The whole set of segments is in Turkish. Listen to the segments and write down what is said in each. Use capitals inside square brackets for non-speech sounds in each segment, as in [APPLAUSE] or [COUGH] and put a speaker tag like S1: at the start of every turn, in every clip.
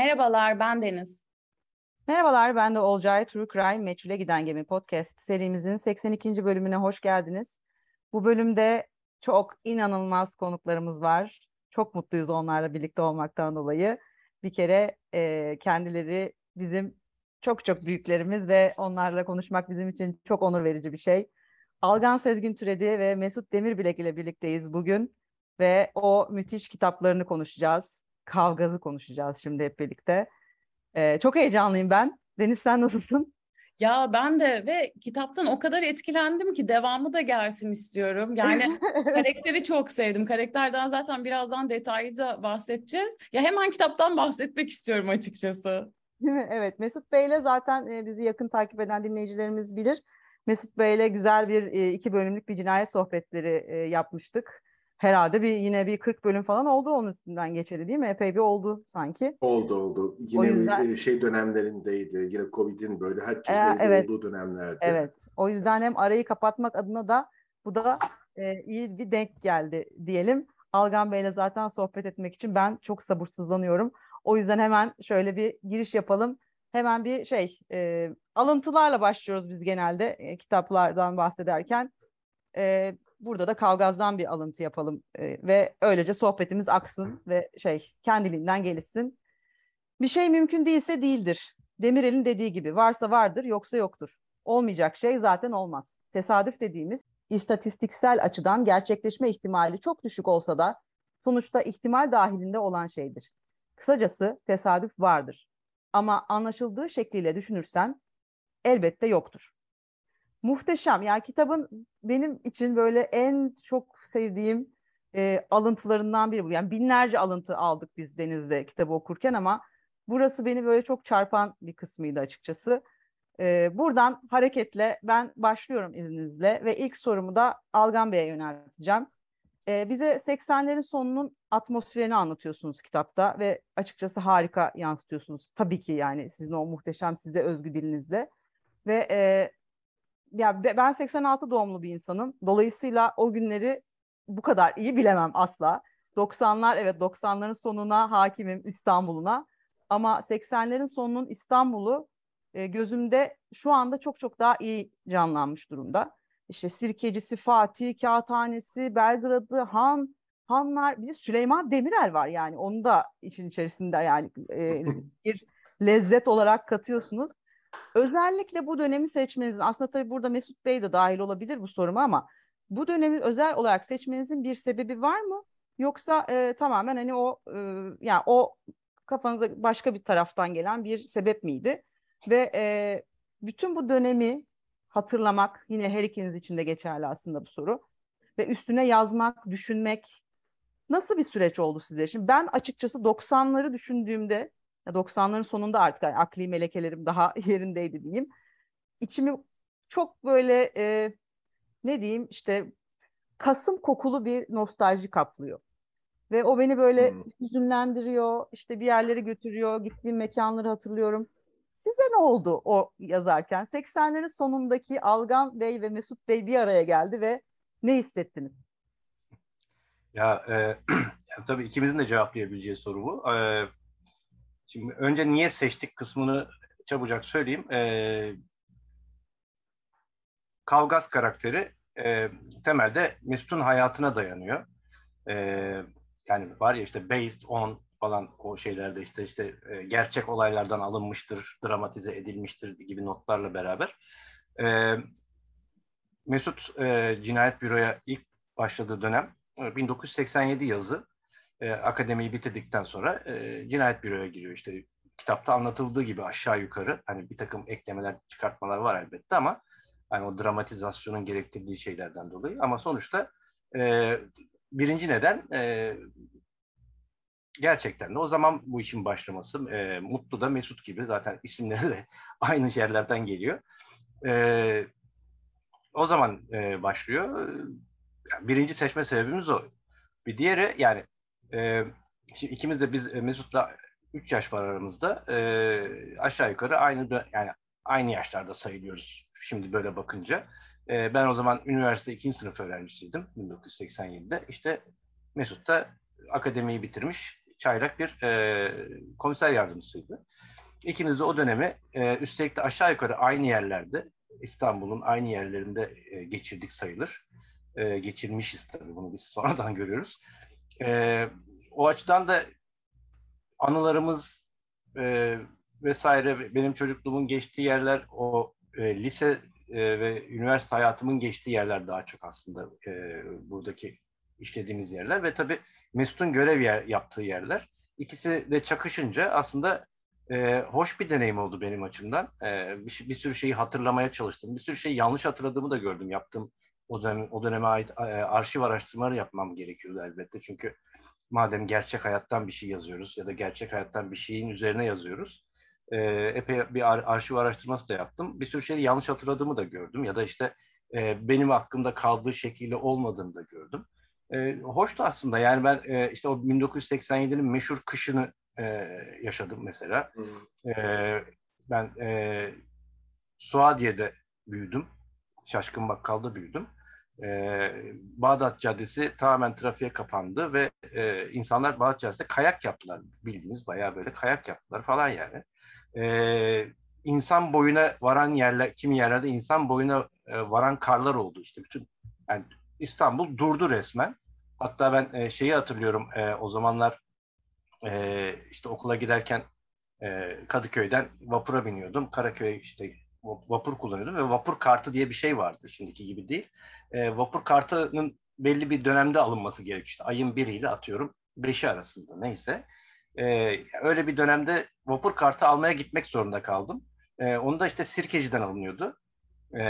S1: Merhabalar, ben Deniz.
S2: Merhabalar, ben de Olcay True Crime Meçhule Giden Gemi Podcast serimizin 82. bölümüne hoş geldiniz. Bu bölümde çok inanılmaz konuklarımız var. Çok mutluyuz onlarla birlikte olmaktan dolayı. Bir kere e, kendileri bizim çok çok büyüklerimiz ve onlarla konuşmak bizim için çok onur verici bir şey. Algan Sezgin Türedi ve Mesut Demirbilek ile birlikteyiz bugün ve o müthiş kitaplarını konuşacağız. Kavgazı konuşacağız şimdi hep birlikte. Ee, çok heyecanlıyım ben. Deniz sen nasılsın?
S1: Ya ben de ve kitaptan o kadar etkilendim ki devamı da gelsin istiyorum. Yani [LAUGHS] karakteri çok sevdim. Karakterden zaten birazdan detaylıca bahsedeceğiz. Ya hemen kitaptan bahsetmek istiyorum açıkçası.
S2: evet Mesut Bey'le zaten e, bizi yakın takip eden dinleyicilerimiz bilir. Mesut Bey'le güzel bir e, iki bölümlük bir cinayet sohbetleri e, yapmıştık herhalde bir yine bir 40 bölüm falan oldu onun üstünden geçeli değil mi? Epey bir oldu sanki.
S3: Oldu oldu. Yine yüzden... bir şey dönemlerindeydi. Yine Covid'in böyle herkesin ee, evet. olduğu dönemlerde.
S2: Evet. O yüzden hem arayı kapatmak adına da bu da e, iyi bir denk geldi diyelim. Algan Bey'le zaten sohbet etmek için ben çok sabırsızlanıyorum. O yüzden hemen şöyle bir giriş yapalım. Hemen bir şey e, alıntılarla başlıyoruz biz genelde e, kitaplardan bahsederken. E, burada da Kavgaz'dan bir alıntı yapalım e, ve öylece sohbetimiz aksın ve şey kendiliğinden gelişsin. Bir şey mümkün değilse değildir. Demirel'in dediği gibi varsa vardır yoksa yoktur. Olmayacak şey zaten olmaz. Tesadüf dediğimiz istatistiksel açıdan gerçekleşme ihtimali çok düşük olsa da sonuçta ihtimal dahilinde olan şeydir. Kısacası tesadüf vardır. Ama anlaşıldığı şekliyle düşünürsen elbette yoktur muhteşem. Yani kitabın benim için böyle en çok sevdiğim e, alıntılarından biri bu. Yani binlerce alıntı aldık biz Deniz'de kitabı okurken ama burası beni böyle çok çarpan bir kısmıydı açıkçası. E, buradan hareketle ben başlıyorum izninizle ve ilk sorumu da Algan Bey'e yönelteceğim. E, bize 80'lerin sonunun atmosferini anlatıyorsunuz kitapta ve açıkçası harika yansıtıyorsunuz. Tabii ki yani sizin o muhteşem size özgü dilinizle. Ve e, ya ben 86 doğumlu bir insanım. Dolayısıyla o günleri bu kadar iyi bilemem asla. 90'lar evet 90'ların sonuna hakimim İstanbul'una. Ama 80'lerin sonunun İstanbul'u e, gözümde şu anda çok çok daha iyi canlanmış durumda. İşte Sirkecisi, Fatih, Kağıthanesi, Belgrad'ı, Han, Hanlar, bir de Süleyman Demirel var yani onu da için içerisinde yani e, [LAUGHS] bir lezzet olarak katıyorsunuz. Özellikle bu dönemi seçmenizin aslında tabii burada Mesut Bey de dahil olabilir bu soruma ama bu dönemi özel olarak seçmenizin bir sebebi var mı? Yoksa e, tamamen hani o e, yani o kafanıza başka bir taraftan gelen bir sebep miydi? Ve e, bütün bu dönemi hatırlamak yine her ikiniz için de geçerli aslında bu soru. Ve üstüne yazmak, düşünmek nasıl bir süreç oldu sizler için? Ben açıkçası 90'ları düşündüğümde 90'ların sonunda artık yani akli melekelerim daha [LAUGHS] yerindeydi diyeyim. İçimi çok böyle e, ne diyeyim işte kasım kokulu bir nostalji kaplıyor. Ve o beni böyle hmm. hüzünlendiriyor, işte bir yerlere götürüyor, gittiğim mekanları hatırlıyorum. Size ne oldu o yazarken? 80'lerin sonundaki Algan Bey ve Mesut Bey bir araya geldi ve ne hissettiniz?
S4: Ya, e, [CLEARS THROAT] ya tabii ikimizin de cevaplayabileceği soru bu. E, Şimdi önce niye seçtik kısmını çabucak söyleyeyim. E, Kavgaz karakteri e, temelde Mesut'un hayatına dayanıyor. E, yani var ya işte based on falan o şeylerde işte işte e, gerçek olaylardan alınmıştır, dramatize edilmiştir gibi notlarla beraber. E, Mesut e, Cinayet Büro'ya ilk başladığı dönem 1987 yazı e, akademiyi bitirdikten sonra e, cinayet büroya giriyor. İşte kitapta anlatıldığı gibi aşağı yukarı hani bir takım eklemeler, çıkartmalar var elbette ama hani o dramatizasyonun gerektirdiği şeylerden dolayı ama sonuçta e, birinci neden e, gerçekten de o zaman bu işin başlaması e, Mutlu da Mesut gibi zaten isimleri de [LAUGHS] aynı yerlerden geliyor. E, o zaman e, başlıyor. Birinci seçme sebebimiz o. Bir diğeri yani e, şimdi ikimiz de biz e, Mesut'la 3 yaş var aramızda. E, aşağı yukarı aynı yani aynı yaşlarda sayılıyoruz şimdi böyle bakınca. E, ben o zaman üniversite 2. sınıf öğrencisiydim 1987'de. İşte Mesut da akademiyi bitirmiş. çaylak bir e, komiser yardımcısıydı. İkimiz de o dönemi e, üstelik de aşağı yukarı aynı yerlerde İstanbul'un aynı yerlerinde e, geçirdik sayılır. E, geçirmişiz tabii bunu biz sonradan görüyoruz. E, o açıdan da anılarımız e, vesaire benim çocukluğumun geçtiği yerler o e, lise e, ve üniversite hayatımın geçtiği yerler daha çok aslında e, buradaki işlediğimiz yerler ve tabii Mesut'un görev yer, yaptığı yerler. İkisi de çakışınca aslında e, hoş bir deneyim oldu benim açımdan. E, bir, bir sürü şeyi hatırlamaya çalıştım. Bir sürü şeyi yanlış hatırladığımı da gördüm. Yaptığım o, dönem, o döneme ait e, arşiv araştırmaları yapmam gerekiyordu elbette. Çünkü madem gerçek hayattan bir şey yazıyoruz ya da gerçek hayattan bir şeyin üzerine yazıyoruz. E, epey bir ar- arşiv araştırması da yaptım. Bir sürü şeyi yanlış hatırladığımı da gördüm. Ya da işte e, benim aklımda kaldığı şekilde olmadığını da gördüm. E, hoştu aslında. Yani ben e, işte o 1987'nin meşhur kışını e, yaşadım mesela. E, ben e, Suadiye'de büyüdüm. Şaşkın Bakkal'da büyüdüm. E, Bağdat Caddesi tamamen trafiğe kapandı ve e, insanlar Bağdat Caddesi'de kayak yaptılar. Bildiğiniz bayağı böyle kayak yaptılar falan yani. E, insan boyuna varan yerler, kimi yerlerde insan boyuna e, varan karlar oldu işte. Bütün yani İstanbul durdu resmen. Hatta ben e, şeyi hatırlıyorum e, o zamanlar e, işte okula giderken e, Kadıköy'den vapura biniyordum. Karaköy işte vapur kullanıyordum ve vapur kartı diye bir şey vardı şimdiki gibi değil. E, vapur kartının belli bir dönemde alınması gerekiyor. İşte ayın biriyle atıyorum beşi arasında neyse. E, öyle bir dönemde vapur kartı almaya gitmek zorunda kaldım. E, onu da işte Sirkeci'den alınıyordu. E,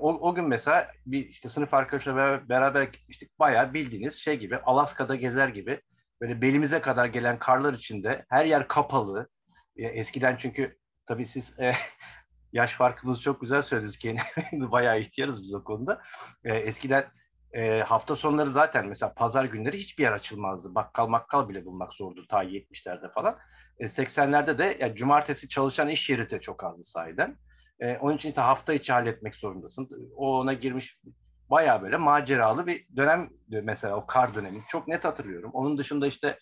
S4: o, o gün mesela bir işte sınıf arkadaşlarla beraber gitmiştik. Bayağı bildiğiniz şey gibi Alaska'da gezer gibi böyle belimize kadar gelen karlar içinde her yer kapalı. E, eskiden çünkü tabii siz e, [LAUGHS] yaş farkınızı çok güzel söylediniz ki [LAUGHS] bayağı ihtiyarız biz o konuda. E, eskiden e, hafta sonları zaten mesela pazar günleri hiçbir yer açılmazdı. Bakkal makkal bile bulmak zordu ta 70'lerde falan. E, 80'lerde de yani cumartesi çalışan iş yeri de çok azdı sahiden. E, onun için de hafta içi halletmek zorundasın. O ona girmiş baya böyle maceralı bir dönem mesela o kar dönemi. Çok net hatırlıyorum. Onun dışında işte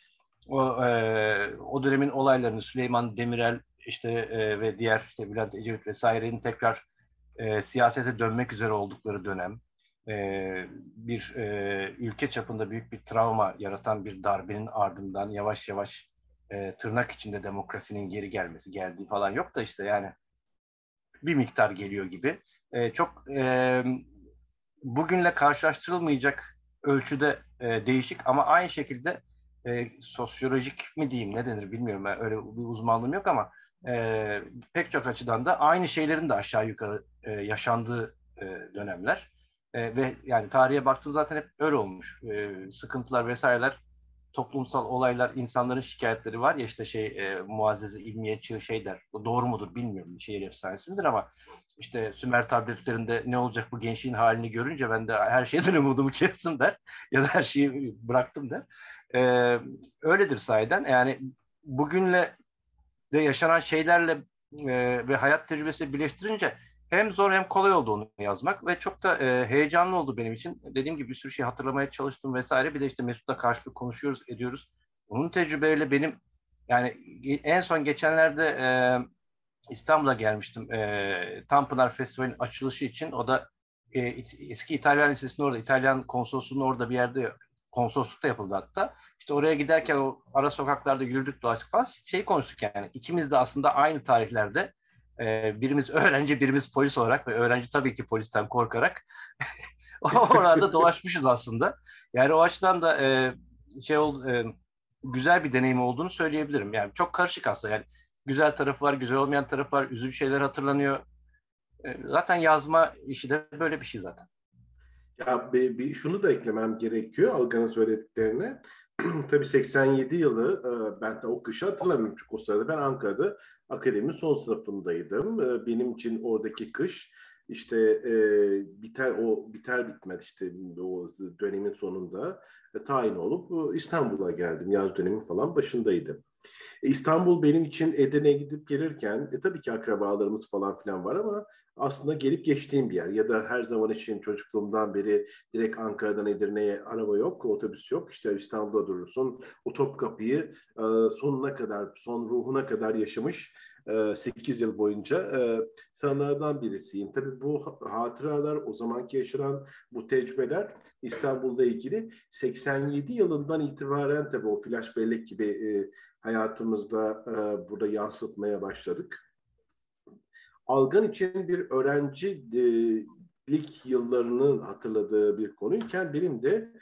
S4: o, e, o dönemin olaylarını Süleyman Demirel işte e, ve diğer işte Bülent Ecevit vesairenin tekrar e, siyasete dönmek üzere oldukları dönem. E, bir e, ülke çapında büyük bir travma yaratan bir darbenin ardından yavaş yavaş e, tırnak içinde demokrasinin geri gelmesi geldiği falan yok da işte yani bir miktar geliyor gibi. E, çok e, bugünle karşılaştırılmayacak ölçüde e, değişik ama aynı şekilde e, sosyolojik mi diyeyim ne denir bilmiyorum ben öyle bir uzmanlığım yok ama e, pek çok açıdan da aynı şeylerin de aşağı yukarı e, yaşandığı e, dönemler e, ve yani tarihe baktığın zaten hep öyle olmuş e, sıkıntılar vesaireler toplumsal olaylar, insanların şikayetleri var ya işte şey e, Muazzez İlmiye şey der. Doğru mudur bilmiyorum. Şehir efsanesindir ama işte Sümer tabletlerinde ne olacak bu gençliğin halini görünce ben de her şeyden [LAUGHS] umudumu kestim der. Ya da her şeyi bıraktım der. E, öyledir sahiden. Yani bugünle de yaşanan şeylerle e, ve hayat tecrübesi birleştirince hem zor hem kolay oldu onu yazmak ve çok da e, heyecanlı oldu benim için. Dediğim gibi bir sürü şey hatırlamaya çalıştım vesaire. Bir de işte Mesut'la karşılık konuşuyoruz, ediyoruz. Onun tecrübeyle benim yani en son geçenlerde e, İstanbul'a gelmiştim. E, Tanpınar Festivali'nin açılışı için. O da e, eski İtalyan Lisesi'nin orada, İtalyan konsolosluğunun orada bir yerde konsolosluk da yapıldı hatta. İşte oraya giderken o ara sokaklarda yürüdük dolaştık falan şey konuştuk yani. İkimiz de aslında aynı tarihlerde e, birimiz öğrenci, birimiz polis olarak ve öğrenci tabii ki polisten korkarak [LAUGHS] orada dolaşmışız aslında. Yani o açıdan da e, şey oldu, e, güzel bir deneyim olduğunu söyleyebilirim. Yani çok karışık aslında. Yani güzel tarafı var, güzel olmayan tarafı var, üzücü şeyler hatırlanıyor. E, zaten yazma işi de böyle bir şey zaten.
S3: Ya bir, bir şunu da eklemem gerekiyor Algan'ın söylediklerine. [CLEARS THROAT] tabii 87 yılı e, ben de o kışı hatırlamıyorum çünkü o sırada ben Ankara'da akademinin son sınıfındaydım. E, benim için oradaki kış işte e, biter o biter bitmez işte o dönemin sonunda e, tayin olup İstanbul'a geldim. Yaz dönemin falan başındaydım. E, İstanbul benim için Edirne'ye gidip gelirken e, tabii ki akrabalarımız falan filan var ama aslında gelip geçtiğim bir yer. Ya da her zaman için çocukluğumdan beri direkt Ankara'dan Edirne'ye araba yok, otobüs yok. İşte İstanbul'da durursun. O Topkapı'yı e, sonuna kadar, son ruhuna kadar yaşamış 8 yıl boyunca sanlardan birisiyim. Tabii bu hatıralar, o zamanki yaşanan bu tecrübeler İstanbul'da ilgili 87 yılından itibaren tabii o flash bellek gibi hayatımızda burada yansıtmaya başladık. Algan için bir öğrencilik yıllarının hatırladığı bir konuyken benim de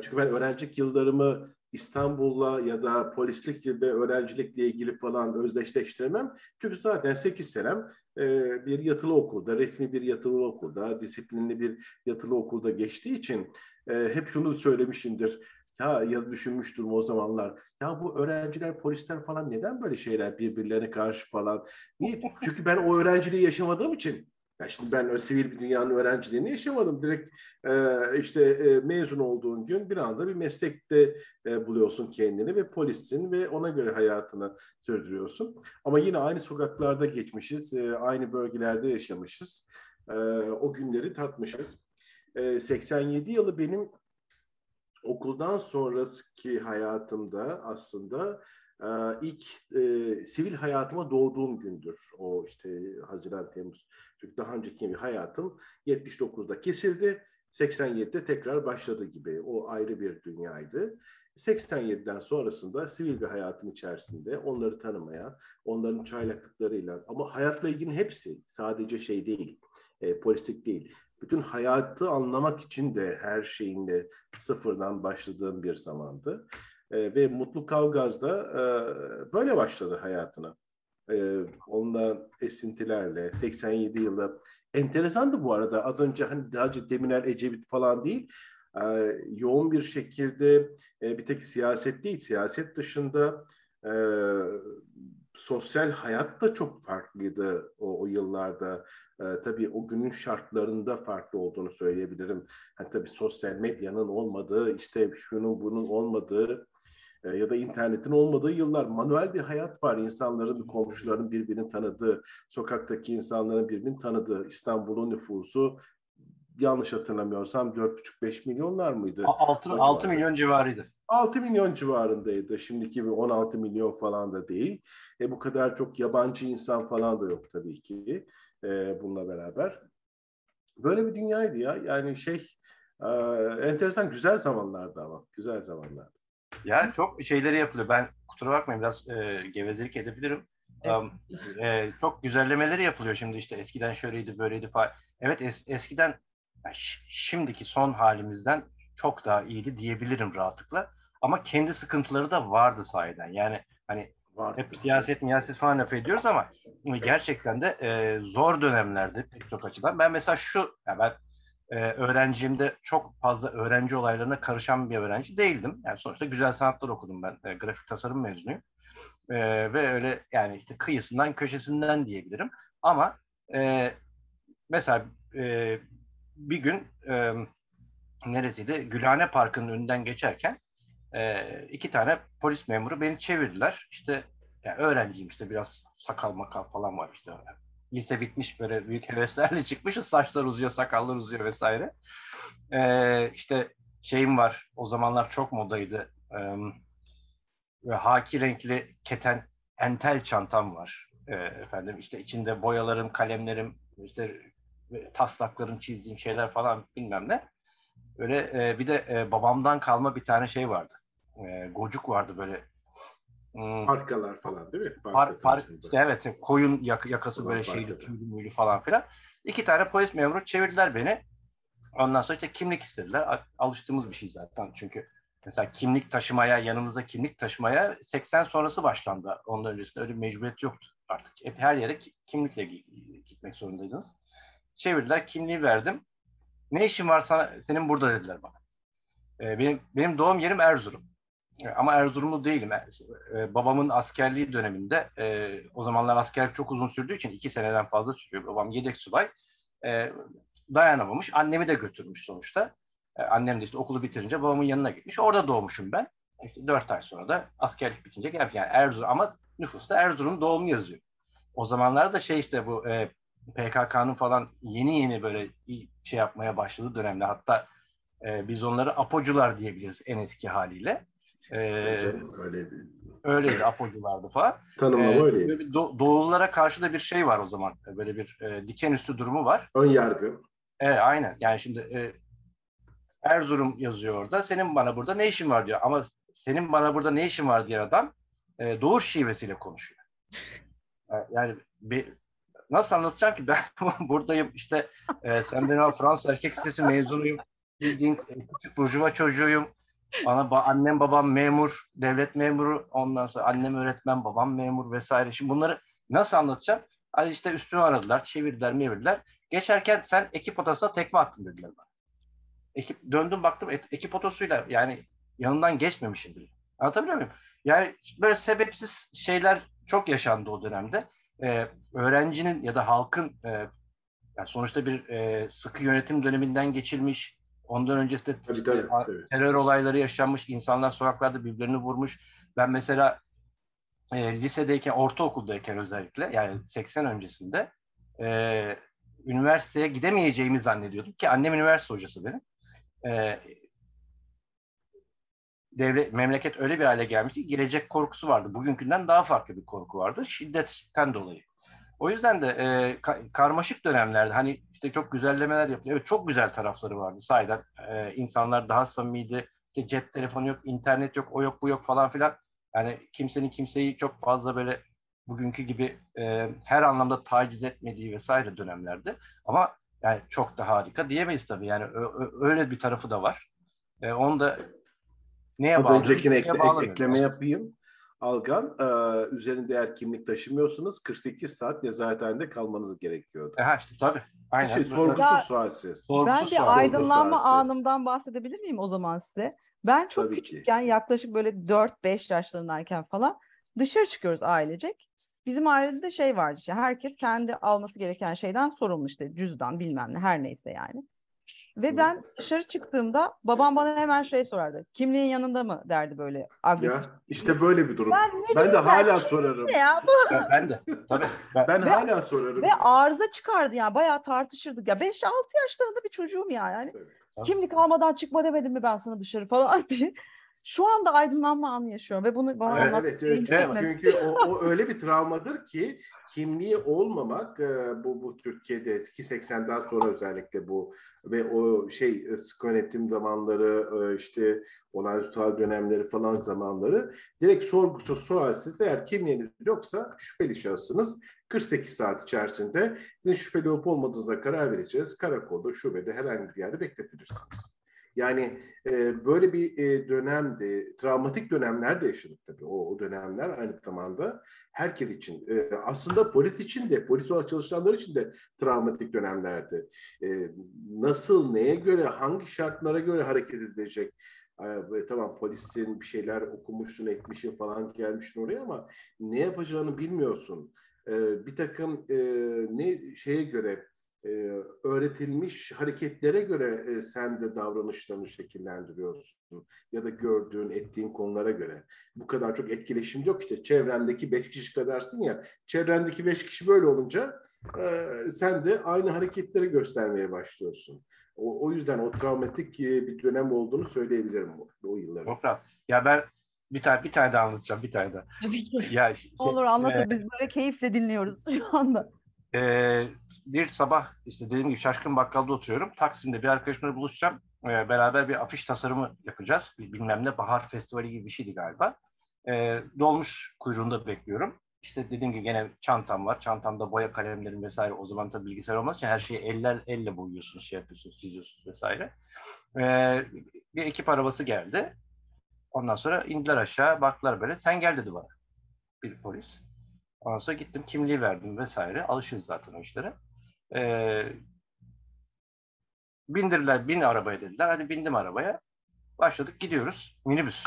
S3: çünkü ben öğrencilik yıllarımı İstanbul'la ya da polislik ya da öğrencilikle ilgili falan özdeşleştiremem. Çünkü zaten 8 senem e, bir yatılı okulda, resmi bir yatılı okulda, disiplinli bir yatılı okulda geçtiği için e, hep şunu söylemişimdir. Ya, ya düşünmüştüm o zamanlar. Ya bu öğrenciler, polisler falan neden böyle şeyler birbirlerine karşı falan? Niye? Çünkü ben o öğrenciliği yaşamadığım için ya şimdi ben sivil bir dünyanın öğrenciliğini yaşamadım. Direkt e, işte e, mezun olduğun gün bir anda bir meslekte e, buluyorsun kendini ve polissin ve ona göre hayatını sürdürüyorsun. Ama yine aynı sokaklarda geçmişiz, e, aynı bölgelerde yaşamışız. E, o günleri tatmışız. E, 87 yılı benim okuldan sonraki hayatımda aslında ilk e, sivil hayatıma doğduğum gündür. O işte Haziran, Temmuz. Çünkü daha önceki bir hayatım 79'da kesildi. 87'de tekrar başladı gibi. O ayrı bir dünyaydı. 87'den sonrasında sivil bir hayatın içerisinde onları tanımaya, onların çaylaklıklarıyla ama hayatla ilgili hepsi sadece şey değil, e, politik değil. Bütün hayatı anlamak için de her şeyinle sıfırdan başladığım bir zamandı. E, ve Mutlu Kavgaz da e, böyle başladı hayatına. E, onunla esintilerle 87 yılda enteresandı bu arada. Az önce hani daha önce Demirel Ecevit falan değil. E, yoğun bir şekilde e, bir tek siyaset değil, siyaset dışında e, sosyal hayat da çok farklıydı o, o yıllarda. E, tabii o günün şartlarında farklı olduğunu söyleyebilirim. Hani tabii sosyal medyanın olmadığı, işte şunun bunun olmadığı ya da internetin olmadığı yıllar. Manuel bir hayat var. İnsanların, komşuların birbirini tanıdığı, sokaktaki insanların birbirini tanıdığı. İstanbul'un nüfusu yanlış hatırlamıyorsam 4,5-5 milyonlar mıydı?
S4: 6, 6 milyon civarıydı.
S3: 6 milyon civarındaydı. Şimdiki gibi 16 milyon falan da değil. E, bu kadar çok yabancı insan falan da yok tabii ki e, bununla beraber. Böyle bir dünyaydı ya. Yani şey e, enteresan güzel zamanlardı ama. Güzel zamanlardı.
S4: Ya çok şeyleri yapılıyor. Ben kusura bakmayın biraz e, gevezelik edebilirim. Um, e, çok güzellemeleri yapılıyor şimdi işte eskiden şöyleydi böyleydi falan. Evet es, eskiden yani şimdiki son halimizden çok daha iyiydi diyebilirim rahatlıkla. Ama kendi sıkıntıları da vardı sahiden. Yani hani vardı. hep siyaset, miyaset falan laf ediyoruz ama gerçekten de e, zor dönemlerdi pek çok açıdan. Ben mesela şu, yani ben e, öğrencimde çok fazla öğrenci olaylarına karışan bir öğrenci değildim. Yani sonuçta güzel sanatlar okudum ben. E, grafik tasarım mezunuyum. E, ve öyle yani işte kıyısından köşesinden diyebilirim. Ama e, mesela e, bir gün e, neresiydi? Gülhane Parkı'nın önünden geçerken e, iki tane polis memuru beni çevirdiler. İşte yani öğrenciyim işte biraz sakal makal falan var işte lise bitmiş böyle büyük heveslerle [LAUGHS] çıkmışız. Saçlar uzuyor, sakallar uzuyor vesaire. Ee, işte şeyim var. O zamanlar çok modaydı. Ee, haki renkli keten entel çantam var. Ee, efendim işte içinde boyalarım, kalemlerim, işte taslaklarım, çizdiğim şeyler falan bilmem ne. Böyle e, bir de e, babamdan kalma bir tane şey vardı. E, gocuk vardı böyle
S3: Hmm. Parkalar falan değil mi?
S4: Park, park, işte evet koyun yak, yakası böyle şeyli tüylü müylü falan filan. İki tane polis memuru çevirdiler beni. Ondan sonra işte kimlik istediler. Alıştığımız bir şey zaten çünkü mesela kimlik taşımaya, yanımızda kimlik taşımaya 80 sonrası başlandı. Ondan öncesinde öyle mecburiyet yoktu artık. Hep her yere kimlikle gitmek zorundaydınız. Çevirdiler, kimliği verdim. Ne işin var sana, senin burada dediler bana. Ee, benim, benim doğum yerim Erzurum. Ama Erzurumlu değilim. E, babamın askerliği döneminde e, o zamanlar askerlik çok uzun sürdüğü için iki seneden fazla sürüyor. Babam yedek subay. E, dayanamamış. Annemi de götürmüş sonuçta. E, annem de işte okulu bitirince babamın yanına gitmiş. Orada doğmuşum ben. İşte 4 ay sonra da askerlik bitince gelmiş. Yani Erzurum ama nüfusta Erzurum doğumlu yazıyor. O zamanlarda şey işte bu e, PKK'nın falan yeni yeni böyle şey yapmaya başladığı dönemde hatta e, biz onları apocular diyebiliriz en eski haliyle. E,
S3: öyle bir...
S4: Öyleydi [CLEARS THROAT] apoculardı falan.
S3: Tanımlama ee, öyleydi.
S4: Bir do- doğullara karşı da bir şey var o zaman. Böyle bir e, diken üstü durumu var.
S3: Ön yargı.
S4: Evet aynen. Yani şimdi e, Erzurum yazıyor orada. Senin bana burada ne işin var diyor. Ama senin bana burada ne işin var diye adam e, doğu şivesiyle konuşuyor. Yani bir, nasıl anlatacağım ki [LAUGHS] ben buradayım işte e, sen benim Fransız erkek lisesi mezunuyum. Bildiğin e, küçük burjuva çocuğuyum. Bana ba, annem babam memur, devlet memuru. Ondan sonra annem öğretmen, babam memur vesaire. Şimdi bunları nasıl anlatacağım? Hani işte üstüme aradılar, çevirdiler, mevirdiler. Geçerken sen ekip odasına tekme attın dediler bana. Ekip, döndüm baktım ekip otosuyla yani yanından geçmemişim bile. Anlatabiliyor muyum? Yani böyle sebepsiz şeyler çok yaşandı o dönemde. Ee, öğrencinin ya da halkın e, yani sonuçta bir e, sıkı yönetim döneminden geçilmiş, ondan öncesinde
S3: tabii, tabii, tabii.
S4: terör olayları yaşanmış, insanlar sokaklarda birbirlerini vurmuş. Ben mesela e, lisedeyken, ortaokuldayken özellikle yani 80 öncesinde e, üniversiteye gidemeyeceğimi zannediyordum ki annem üniversite hocası benim. E, devlet memleket öyle bir hale gelmişti gelecek korkusu vardı. Bugünkünden daha farklı bir korku vardı şiddetten dolayı. O yüzden de e, ka- karmaşık dönemlerde hani işte çok güzellemeler yapılıyor. Evet çok güzel tarafları vardı sahiden. E, insanlar daha samimiydi. İşte cep telefonu yok, internet yok, o yok, bu yok falan filan. Yani kimsenin kimseyi çok fazla böyle bugünkü gibi e, her anlamda taciz etmediği vesaire dönemlerde. Ama yani çok da harika diyemeyiz tabii. Yani öyle bir tarafı da var. E, onu da
S3: neye bağlı? Öncekine ekle, ek, ekleme yapayım. Algan, e, üzerinde eğer kimlik taşımıyorsunuz 48 saat nezarethanede kalmanız gerekiyordu.
S4: E, ha işte tabii. Aynen.
S3: Şey, sorgusuz sualsiz.
S2: Ben bir aydınlanma anımdan bahsedebilir miyim o zaman size? Ben çok tabii küçükken ki. yaklaşık böyle 4-5 yaşlarındayken falan dışarı çıkıyoruz ailecek. Bizim ailede de şey vardı işte herkes kendi alması gereken şeyden sorumlu işte cüzdan bilmem ne her neyse yani. Ve ben dışarı çıktığımda babam bana hemen şey sorardı. Kimliğin yanında mı derdi böyle agresif.
S3: Ya işte böyle bir durum. Ben, ben de hala sorarım.
S4: Ya, bu? ben de. Tabii.
S3: Ben, ben ve, hala sorarım.
S2: Ve arıza çıkardı ya. Bayağı tartışırdık. Ya 5-6 yaşlarında bir çocuğum ya. Yani. Evet. Kimlik almadan çıkma demedim mi ben sana dışarı falan [LAUGHS] diye. Şu anda aydınlanma anı yaşıyorum ve bunu bana
S3: evet, evet, evet. Çünkü o, o öyle bir travmadır ki kimliği olmamak e, bu bu Türkiye'de 280'den sonra özellikle bu ve o şey e, yönetim zamanları e, işte olağanüstü dönemleri falan zamanları direkt sorgusuz sualsiz eğer kimliğiniz yoksa şüpheli şahsınız 48 saat içerisinde sizin şüpheli olup olmadığınızda karar vereceğiz. Karakolda, şubede herhangi bir yerde bekletilirsiniz. Yani e, böyle bir e, dönemdi, travmatik dönemler de yaşadık tabii o, o dönemler aynı zamanda herkes için. E, aslında polis için de, polis olarak çalışanlar için de travmatik dönemlerdi. E, nasıl, neye göre, hangi şartlara göre hareket edilecek? E, tamam polisin bir şeyler okumuşsun, etmişsin falan gelmişsin oraya ama ne yapacağını bilmiyorsun. E, bir takım e, ne şeye göre e, öğretilmiş hareketlere göre e, sen de davranışlarını şekillendiriyorsun. Ya da gördüğün, ettiğin konulara göre. Bu kadar çok etkileşim yok işte. Çevrendeki beş kişi kadarsın ya. Çevrendeki beş kişi böyle olunca e, sen de aynı hareketleri göstermeye başlıyorsun. O, o yüzden o travmatik e, bir dönem olduğunu söyleyebilirim o, o yılların.
S4: Ya ben bir tane bir tane daha anlatacağım bir tane daha.
S2: ya, şey, Olur anlatın e, biz böyle keyifle dinliyoruz şu anda.
S4: E, bir sabah işte dediğim gibi Şaşkın Bakkal'da oturuyorum. Taksim'de bir arkadaşımla buluşacağım. E, beraber bir afiş tasarımı yapacağız. Bilmem ne Bahar Festivali gibi bir şeydi galiba. E, dolmuş kuyruğunda bekliyorum. İşte dediğim gibi gene çantam var. Çantamda boya kalemlerim vesaire. O zaman tabii bilgisayar olmaz için her şeyi eller elle boyuyorsunuz, şey yapıyorsunuz, çiziyorsunuz vesaire. E, bir ekip arabası geldi. Ondan sonra indiler aşağı, baktılar böyle. Sen gel dedi bana. Bir polis. Ondan sonra gittim kimliği verdim vesaire. Alışırız zaten o işlere. Ee, bindirdiler, bin arabaya dediler. Hadi bindim arabaya. Başladık gidiyoruz. Minibüs.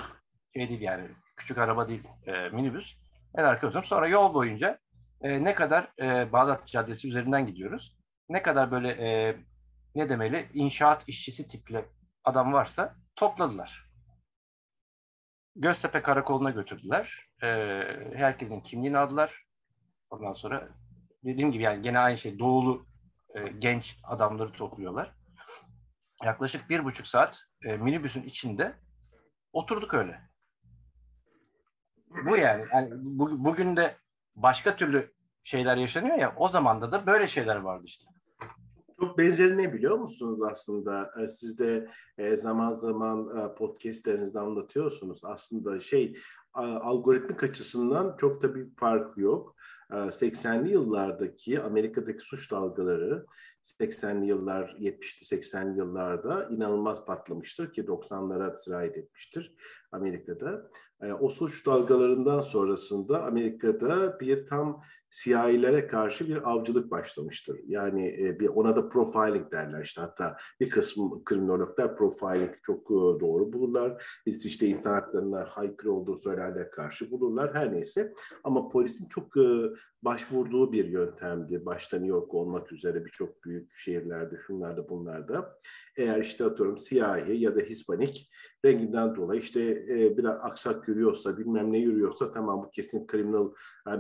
S4: Şey değil yani küçük araba değil e, minibüs. En arka oturum. Sonra yol boyunca e, ne kadar e, Bağdat Caddesi üzerinden gidiyoruz. Ne kadar böyle e, ne demeli inşaat işçisi tipli adam varsa topladılar. Göztepe Karakolu'na götürdüler. E, herkesin kimliğini aldılar. Ondan sonra dediğim gibi yani gene aynı şey doğulu e, genç adamları topluyorlar. Yaklaşık bir buçuk saat e, minibüsün içinde oturduk öyle. Bu yani. yani bu, bugün de başka türlü şeyler yaşanıyor ya o zamanda da böyle şeyler vardı işte.
S3: Çok benzeri ne biliyor musunuz aslında? E, siz de e, zaman zaman e, podcastlerinizde anlatıyorsunuz. Aslında şey algoritmik açısından çok da bir fark yok. 80'li yıllardaki Amerika'daki suç dalgaları 80'li yıllar, 70'li 80'li yıllarda inanılmaz patlamıştır ki 90'lara sirayet etmiştir Amerika'da. O suç dalgalarından sonrasında Amerika'da bir tam siyahilere karşı bir avcılık başlamıştır. Yani bir ona da profiling derler işte hatta bir kısmı kriminologlar profiling çok doğru bulurlar. Biz işte insan haklarına haykırı olduğu söylerler karşı bulurlar her neyse. Ama polisin çok başvurduğu bir yöntemdi. Başta New York olmak üzere birçok büyük şehirlerde, şunlarda bunlarda. Eğer işte atıyorum siyahi ya da Hispanik renginden dolayı işte e, biraz aksak yürüyorsa, bilmem ne yürüyorsa tamam bu kesin criminal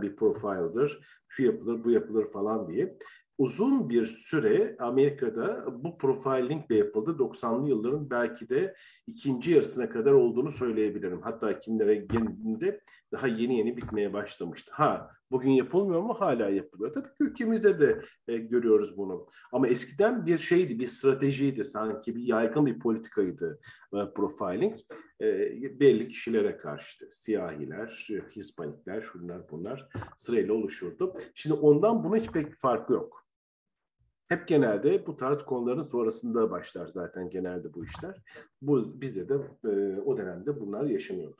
S3: bir profildir. Şu yapılır, bu yapılır falan diye uzun bir süre Amerika'da bu profilingle yapıldı. 90'lı yılların belki de ikinci yarısına kadar olduğunu söyleyebilirim. Hatta kimlere geldiğinde daha yeni yeni bitmeye başlamıştı. Ha bugün yapılmıyor mu? Hala yapılıyor. Tabii ki ülkemizde de e, görüyoruz bunu. Ama eskiden bir şeydi, bir stratejiydi. Sanki bir yaygın bir politikaydı e, profiling. E, belli kişilere karşı. Siyahiler, Hispanikler, şunlar bunlar sırayla oluşurdu. Şimdi ondan buna hiç pek farkı yok. Hep genelde bu tarz konuların sonrasında başlar zaten genelde bu işler. Bu bizde de e, o dönemde bunlar yaşanıyordu.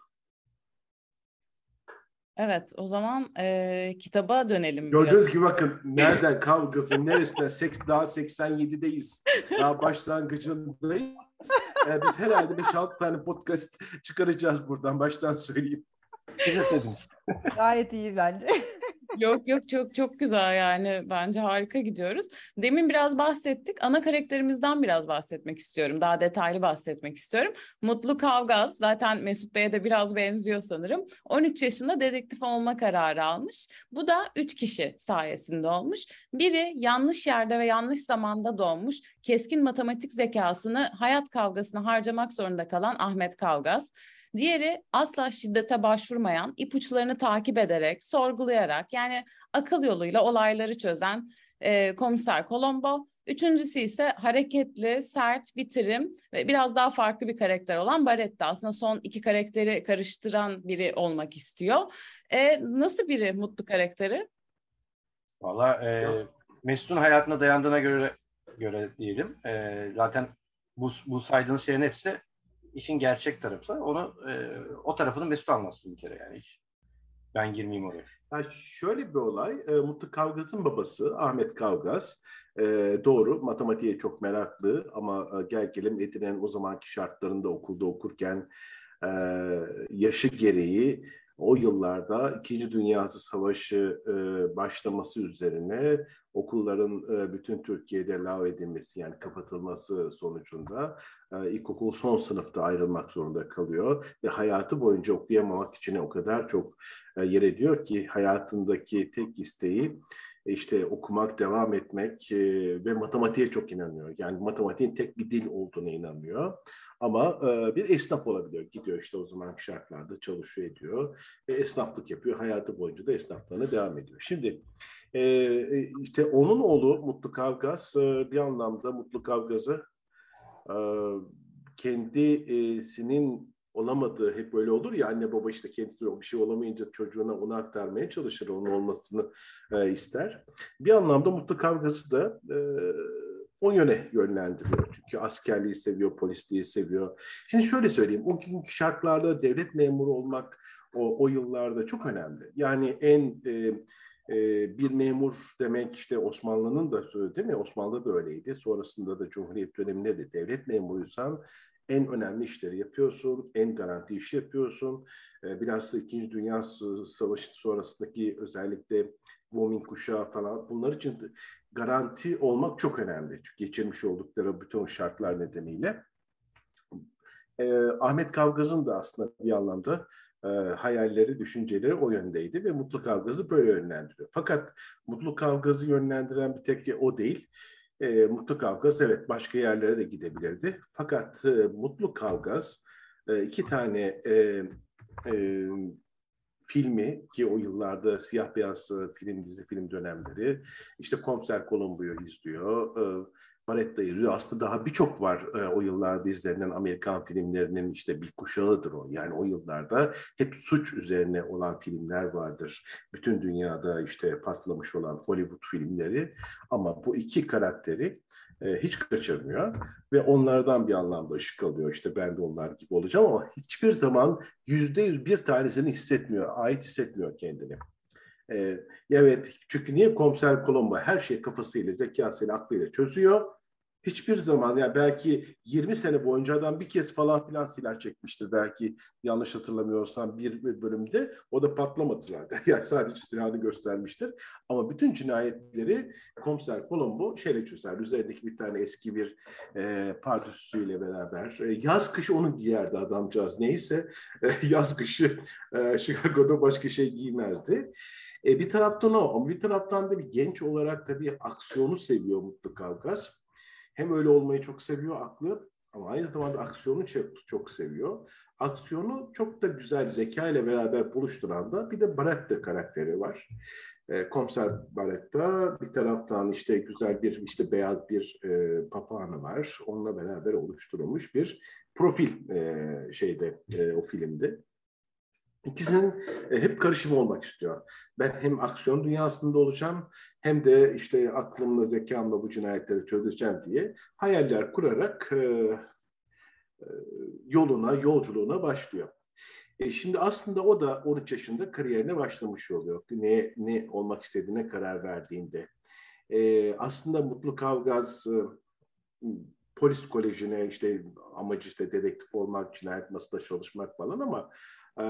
S1: Evet, o zaman e, kitaba dönelim.
S3: Gördüğünüz biraz. gibi bakın nereden kavgası, neresinden, seks, daha 87'deyiz. Daha başlangıcındayız. Yani biz herhalde 5-6 tane podcast çıkaracağız buradan, baştan söyleyeyim.
S2: Gayet iyi bence.
S1: Yok yok çok çok güzel yani bence harika gidiyoruz. Demin biraz bahsettik. Ana karakterimizden biraz bahsetmek istiyorum. Daha detaylı bahsetmek istiyorum. Mutlu Kavgaz zaten Mesut Bey'e de biraz benziyor sanırım. 13 yaşında dedektif olma kararı almış. Bu da 3 kişi sayesinde olmuş. Biri yanlış yerde ve yanlış zamanda doğmuş. Keskin matematik zekasını hayat kavgasına harcamak zorunda kalan Ahmet Kavgaz. Diğeri asla şiddete başvurmayan, ipuçlarını takip ederek, sorgulayarak yani akıl yoluyla olayları çözen e, komiser Colombo. Üçüncüsü ise hareketli, sert, bitirim ve biraz daha farklı bir karakter olan Baretta. Aslında son iki karakteri karıştıran biri olmak istiyor. E, nasıl biri mutlu karakteri?
S4: Valla e, Mesut'un hayatına dayandığına göre göre diyelim. E, zaten bu, bu saydığınız şeylerin hepsi işin gerçek tarafı. Onu e, o tarafını Mesut anlatsın bir kere yani hiç. Ben girmeyeyim oraya.
S3: Yani şöyle bir olay. E, Mutlu Kavgaz'ın babası Ahmet Kavgaz. E, doğru matematiğe çok meraklı ama e, gel gelelim Edirne'nin o zamanki şartlarında okulda okurken e, yaşı gereği o yıllarda İkinci Dünya Savaşı e, başlaması üzerine okulların e, bütün Türkiye'de lav edilmesi yani kapatılması sonucunda e, ilkokul son sınıfta ayrılmak zorunda kalıyor ve hayatı boyunca okuyamamak için o kadar çok e, yer ediyor ki hayatındaki tek isteği işte okumak, devam etmek e, ve matematiğe çok inanıyor. Yani matematiğin tek bir dil olduğuna inanıyor. Ama e, bir esnaf olabiliyor. Gidiyor işte o zaman şartlarda çalışıyor ediyor. Ve esnaflık yapıyor. Hayatı boyunca da esnaflığına devam ediyor. Şimdi e, işte onun oğlu Mutlu Kavgaz e, bir anlamda Mutlu Kavgaz'ı e, kendisinin olamadığı hep böyle olur ya anne baba işte kendisi bir şey olamayınca çocuğuna onu aktarmaya çalışır onun olmasını e, ister. Bir anlamda mutlu kavgası da e, o yöne yönlendiriyor. Çünkü askerliği seviyor, polisliği seviyor. Şimdi şöyle söyleyeyim, o günkü şartlarda devlet memuru olmak o, o yıllarda çok önemli. Yani en e, e, bir memur demek işte Osmanlı'nın da değil mi? Osmanlı da öyleydi. Sonrasında da Cumhuriyet döneminde de devlet memuruysan en önemli işleri yapıyorsun, en garanti işi yapıyorsun. Ee, biraz da İkinci Dünya Savaşı sonrasındaki özellikle bombing kuşağı falan bunlar için garanti olmak çok önemli. Çünkü geçirmiş oldukları bütün şartlar nedeniyle. E, Ahmet Kavgaz'ın da aslında bir anlamda e, hayalleri, düşünceleri o yöndeydi ve Mutlu Kavgaz'ı böyle yönlendiriyor. Fakat Mutlu Kavgaz'ı yönlendiren bir tek o değil. E, Mutlu Kavgaz evet başka yerlere de gidebilirdi. Fakat e, Mutlu Kavgaz e, iki tane e, e, filmi ki o yıllarda siyah beyaz film dizi film dönemleri işte Komiser Columbo'yu izliyor. E, Baretta izliyor. Aslında daha birçok var e, o yıllarda izlenen Amerikan filmlerinin işte bir kuşağıdır o. Yani o yıllarda hep suç üzerine olan filmler vardır. Bütün dünyada işte patlamış olan Hollywood filmleri. Ama bu iki karakteri e, hiç kaçırmıyor ve onlardan bir anlamda ışık alıyor. İşte ben de onlar gibi olacağım ama hiçbir zaman yüzde yüz bir tanesini hissetmiyor, ait hissetmiyor kendini. Ee, evet çünkü niye komiser Colombo her şey kafasıyla, zekasıyla, aklıyla çözüyor hiçbir zaman yani belki 20 sene boyunca adam bir kez falan filan silah çekmiştir belki yanlış hatırlamıyorsam bir bölümde. O da patlamadı zaten. [LAUGHS] Yani sadece silahını göstermiştir. Ama bütün cinayetleri komiser Colombo şeyle çözer. Üzerindeki bir tane eski bir e, pardüsüyle beraber. E, yaz kış onu giyerdi adamcağız. Neyse e, [LAUGHS] yaz kışı e, Chicago'da başka şey giymezdi. E, bir taraftan o. Ama bir taraftan da bir genç olarak tabii aksiyonu seviyor Mutlu Kavgaz hem öyle olmayı çok seviyor aklı ama aynı zamanda aksiyonu çok, çok seviyor. Aksiyonu çok da güzel zeka ile beraber buluşturan da bir de Baretta karakteri var. E, Komiser Baretta bir taraftan işte güzel bir işte beyaz bir e, papağanı var. Onunla beraber oluşturulmuş bir profil e, şeyde e, o filmde. İkisinin e, hep karışımı olmak istiyor. Ben hem aksiyon dünyasında olacağım hem de işte aklımla, zekamla bu cinayetleri çözeceğim diye hayaller kurarak e, e, yoluna, yolculuğuna başlıyor. E şimdi aslında o da 13 yaşında kariyerine başlamış oluyor. Ne, ne olmak istediğine karar verdiğinde. E, aslında Mutlu Kavgaz polis kolejine işte amacı işte dedektif olmak, cinayet masada çalışmak falan ama e,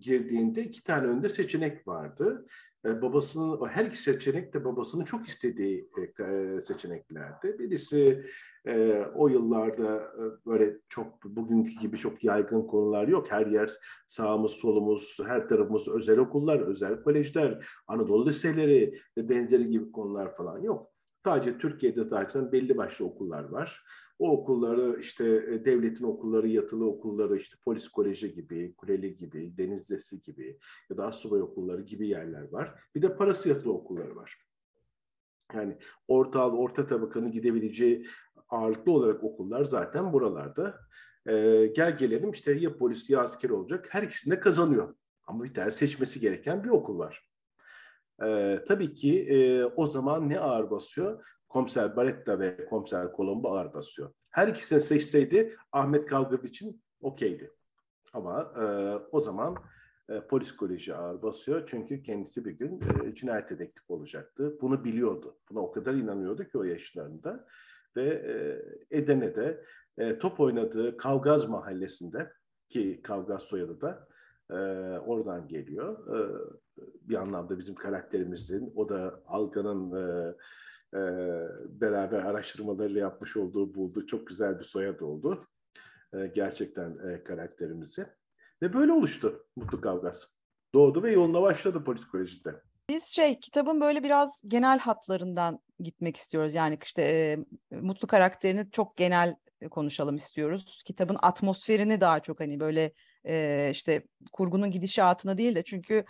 S3: girdiğinde iki tane önde seçenek vardı. E, babasının her iki seçenek de babasının çok istediği e, seçeneklerdi. Birisi e, o yıllarda e, böyle çok bugünkü gibi çok yaygın konular yok. Her yer sağımız solumuz her tarafımız özel okullar, özel kolejler, Anadolu liseleri ve benzeri gibi konular falan yok. Sadece Türkiye'de zaten belli başlı okullar var. O okulları işte e, devletin okulları, yatılı okulları, işte polis koleji gibi, kuleli gibi, deniz lisesi gibi ya da asubay okulları gibi yerler var. Bir de parası yatılı okulları var. Yani orta orta tabakanın gidebileceği ağırlıklı olarak okullar zaten buralarda. Ee, gel gelelim işte ya polis ya asker olacak. Her ikisinde kazanıyor. Ama bir tane seçmesi gereken bir okul var. Ee, tabii ki e, o zaman ne ağır basıyor? Komiser Baretta ve Komiser Colombo ağır basıyor. Her ikisini seçseydi Ahmet Kavgab için okeydi. Ama e, o zaman e, polis koleji ağır basıyor. Çünkü kendisi bir gün e, cinayet dedektif olacaktı. Bunu biliyordu. Buna o kadar inanıyordu ki o yaşlarında. Ve e, Edene'de e, top oynadığı Kavgaz mahallesinde ki Kavgaz soyadı da e, oradan geliyor. E, bir anlamda bizim karakterimizin, o da Algan'ın e, e, beraber araştırmalarıyla yapmış olduğu buldu. Çok güzel bir soyad oldu. E, gerçekten e, karakterimizi. Ve böyle oluştu Mutlu Kavgas. Doğdu ve yoluna başladı politik kolejinde.
S2: Biz şey kitabın böyle biraz genel hatlarından gitmek istiyoruz. Yani işte e, Mutlu karakterini çok genel konuşalım istiyoruz. Kitabın atmosferini daha çok hani böyle e, işte kurgunun gidişatına değil de çünkü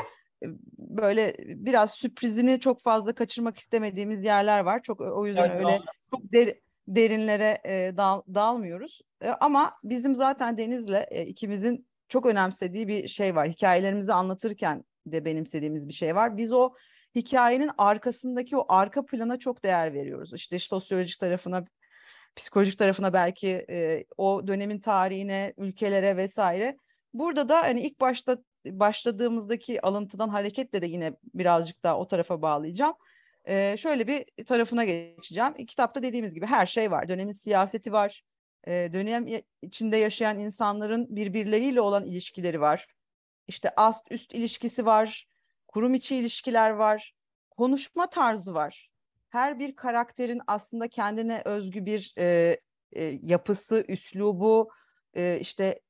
S2: böyle biraz sürprizini çok fazla kaçırmak istemediğimiz yerler var. Çok o yüzden öyle çok der, derinlere e, dal, dalmıyoruz. E, ama bizim zaten Deniz'le e, ikimizin çok önemsediği bir şey var. Hikayelerimizi anlatırken de benimsediğimiz bir şey var. Biz o hikayenin arkasındaki o arka plana çok değer veriyoruz. İşte sosyolojik tarafına, psikolojik tarafına belki e, o dönemin tarihine, ülkelere vesaire. Burada da hani ilk başta başladığımızdaki alıntıdan hareketle de yine birazcık daha o tarafa bağlayacağım. Ee, şöyle bir tarafına geçeceğim. Kitapta dediğimiz gibi her şey var. Dönemin siyaseti var. Ee, dönem içinde yaşayan insanların birbirleriyle olan ilişkileri var. İşte ast üst ilişkisi var. Kurum içi ilişkiler var. Konuşma tarzı var. Her bir karakterin aslında kendine özgü bir e, e, yapısı, üslubu, e, işte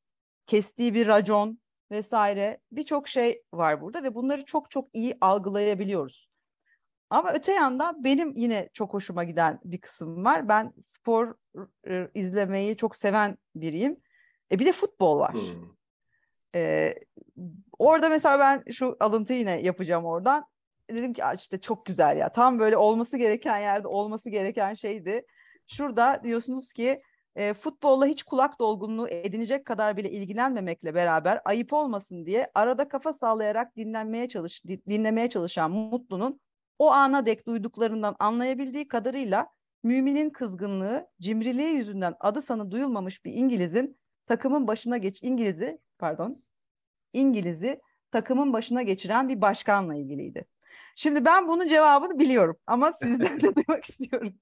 S2: kestiği bir racon vesaire birçok şey var burada ve bunları çok çok iyi algılayabiliyoruz. Ama öte yandan benim yine çok hoşuma giden bir kısım var. Ben spor e, izlemeyi çok seven biriyim. E bir de futbol var.
S3: Hmm.
S2: E, orada mesela ben şu alıntı yine yapacağım oradan. Dedim ki işte çok güzel ya. Tam böyle olması gereken yerde olması gereken şeydi. Şurada diyorsunuz ki e, futbolla hiç kulak dolgunluğu edinecek kadar bile ilgilenmemekle beraber ayıp olmasın diye arada kafa sallayarak dinlenmeye çalış dinlemeye çalışan Mutlu'nun o ana dek duyduklarından anlayabildiği kadarıyla müminin kızgınlığı, cimriliği yüzünden adı sanı duyulmamış bir İngiliz'in takımın başına geç İngiliz'i pardon İngiliz'i takımın başına geçiren bir başkanla ilgiliydi. Şimdi ben bunun cevabını biliyorum ama sizden de [LAUGHS] duymak istiyorum.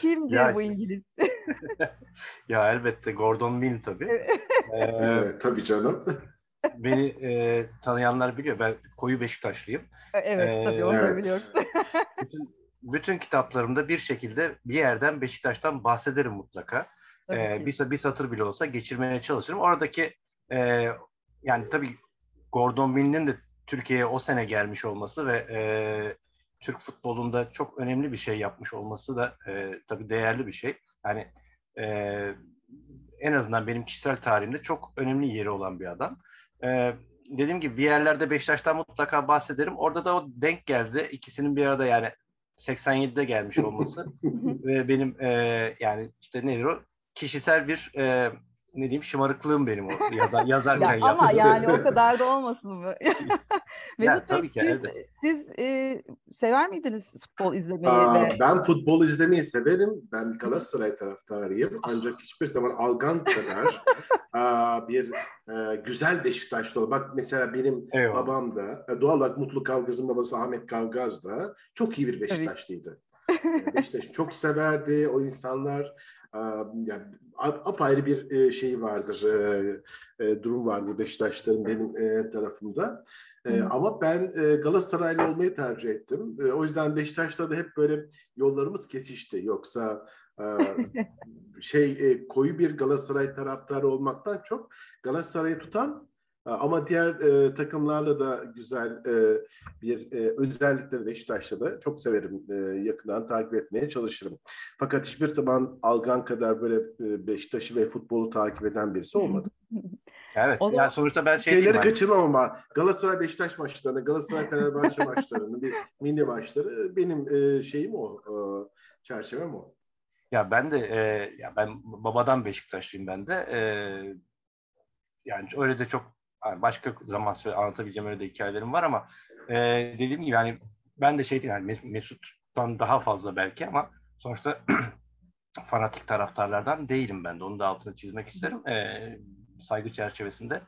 S2: Kimdir
S4: Ya-
S2: bu İngiliz? [LAUGHS]
S4: Ya elbette Gordon Mill tabii. Ee,
S3: Evet, tabii canım. [LAUGHS]
S4: beni e, tanıyanlar biliyor. Ben koyu Beşiktaşlıyım.
S2: evet
S4: Ee,
S2: tabii onu da
S3: evet.
S2: biliyoruz. [LAUGHS]
S4: Bütün, bütün kitaplarımda bir şekilde bir yerden Beşiktaş'tan bahsederim mutlaka.
S2: Tabii
S4: Ee, bir, bir satır bile olsa geçirmeye çalışırım. Oradaki e, yani tabii Gordon Mill'in de Türkiye'ye o sene gelmiş olması ve e, Türk futbolunda çok önemli bir şey yapmış olması da e, tabii değerli bir şey. Yani e, en azından benim kişisel tarihimde çok önemli yeri olan bir adam. E, dediğim gibi bir yerlerde Beşiktaş'tan mutlaka bahsederim. Orada da o denk geldi. İkisinin bir arada yani 87'de gelmiş olması ve benim e, yani işte nedir o kişisel bir e, ne diyeyim şımarıklığım benim o [LAUGHS] yazar, yazarken
S2: Ya ama yani o [LAUGHS] kadar da olmasın mı? [LAUGHS] Mesut Bey
S4: ki,
S2: siz, siz e, sever miydiniz futbol izlemeyi
S3: Aa,
S2: ve
S3: ben futbol izlemeyi severim. Ben Galatasaray taraftarıyım. Ancak hiçbir zaman Algan kadar aa, bir e, güzel Beşiktaşlı ol. Bak mesela benim
S4: Eyvallah.
S3: babam da e, doğal olarak Mutlu Kavgaz'ın babası Ahmet Kavgaz da çok iyi bir Beşiktaşlıydı. Yani [LAUGHS] Beşiktaş'ı çok severdi. O insanlar aa, yani apayrı bir e, şey vardır. e, e, durum vardır Beşiktaşların benim tarafımda. E,
S2: Hı.
S3: ama ben Galatasaraylı olmayı tercih ettim. O yüzden Beşiktaş'ta da hep böyle yollarımız kesişti. Yoksa [LAUGHS] şey koyu bir Galatasaray taraftarı olmaktan çok Galatasaray'ı tutan ama diğer e, takımlarla da güzel e, bir e, özellikle Beşiktaş'ta da çok severim. E, yakından takip etmeye çalışırım. Fakat hiçbir zaman Algan kadar böyle e, Beşiktaş'ı ve futbolu takip eden birisi olmadı. [LAUGHS]
S4: Evet.
S2: O
S4: yani sonuçta ben şey
S3: Şeyleri
S4: hani-
S3: kaçırmam ama Galatasaray Beşiktaş maçlarını, Galatasaray Fenerbahçe [LAUGHS] maçlarını, bir mini maçları benim e, şeyim o, e, çerçevem o.
S4: Ya ben de e, ya ben babadan Beşiktaşlıyım ben de. E, yani öyle de çok başka zaman söyle, anlatabileceğim öyle de hikayelerim var ama e, dediğim gibi yani ben de şey değil yani Mes- Mesut'tan daha fazla belki ama sonuçta [CLEARS THROAT] fanatik taraftarlardan değilim ben de. Onu da altını çizmek isterim. E, saygı çerçevesinde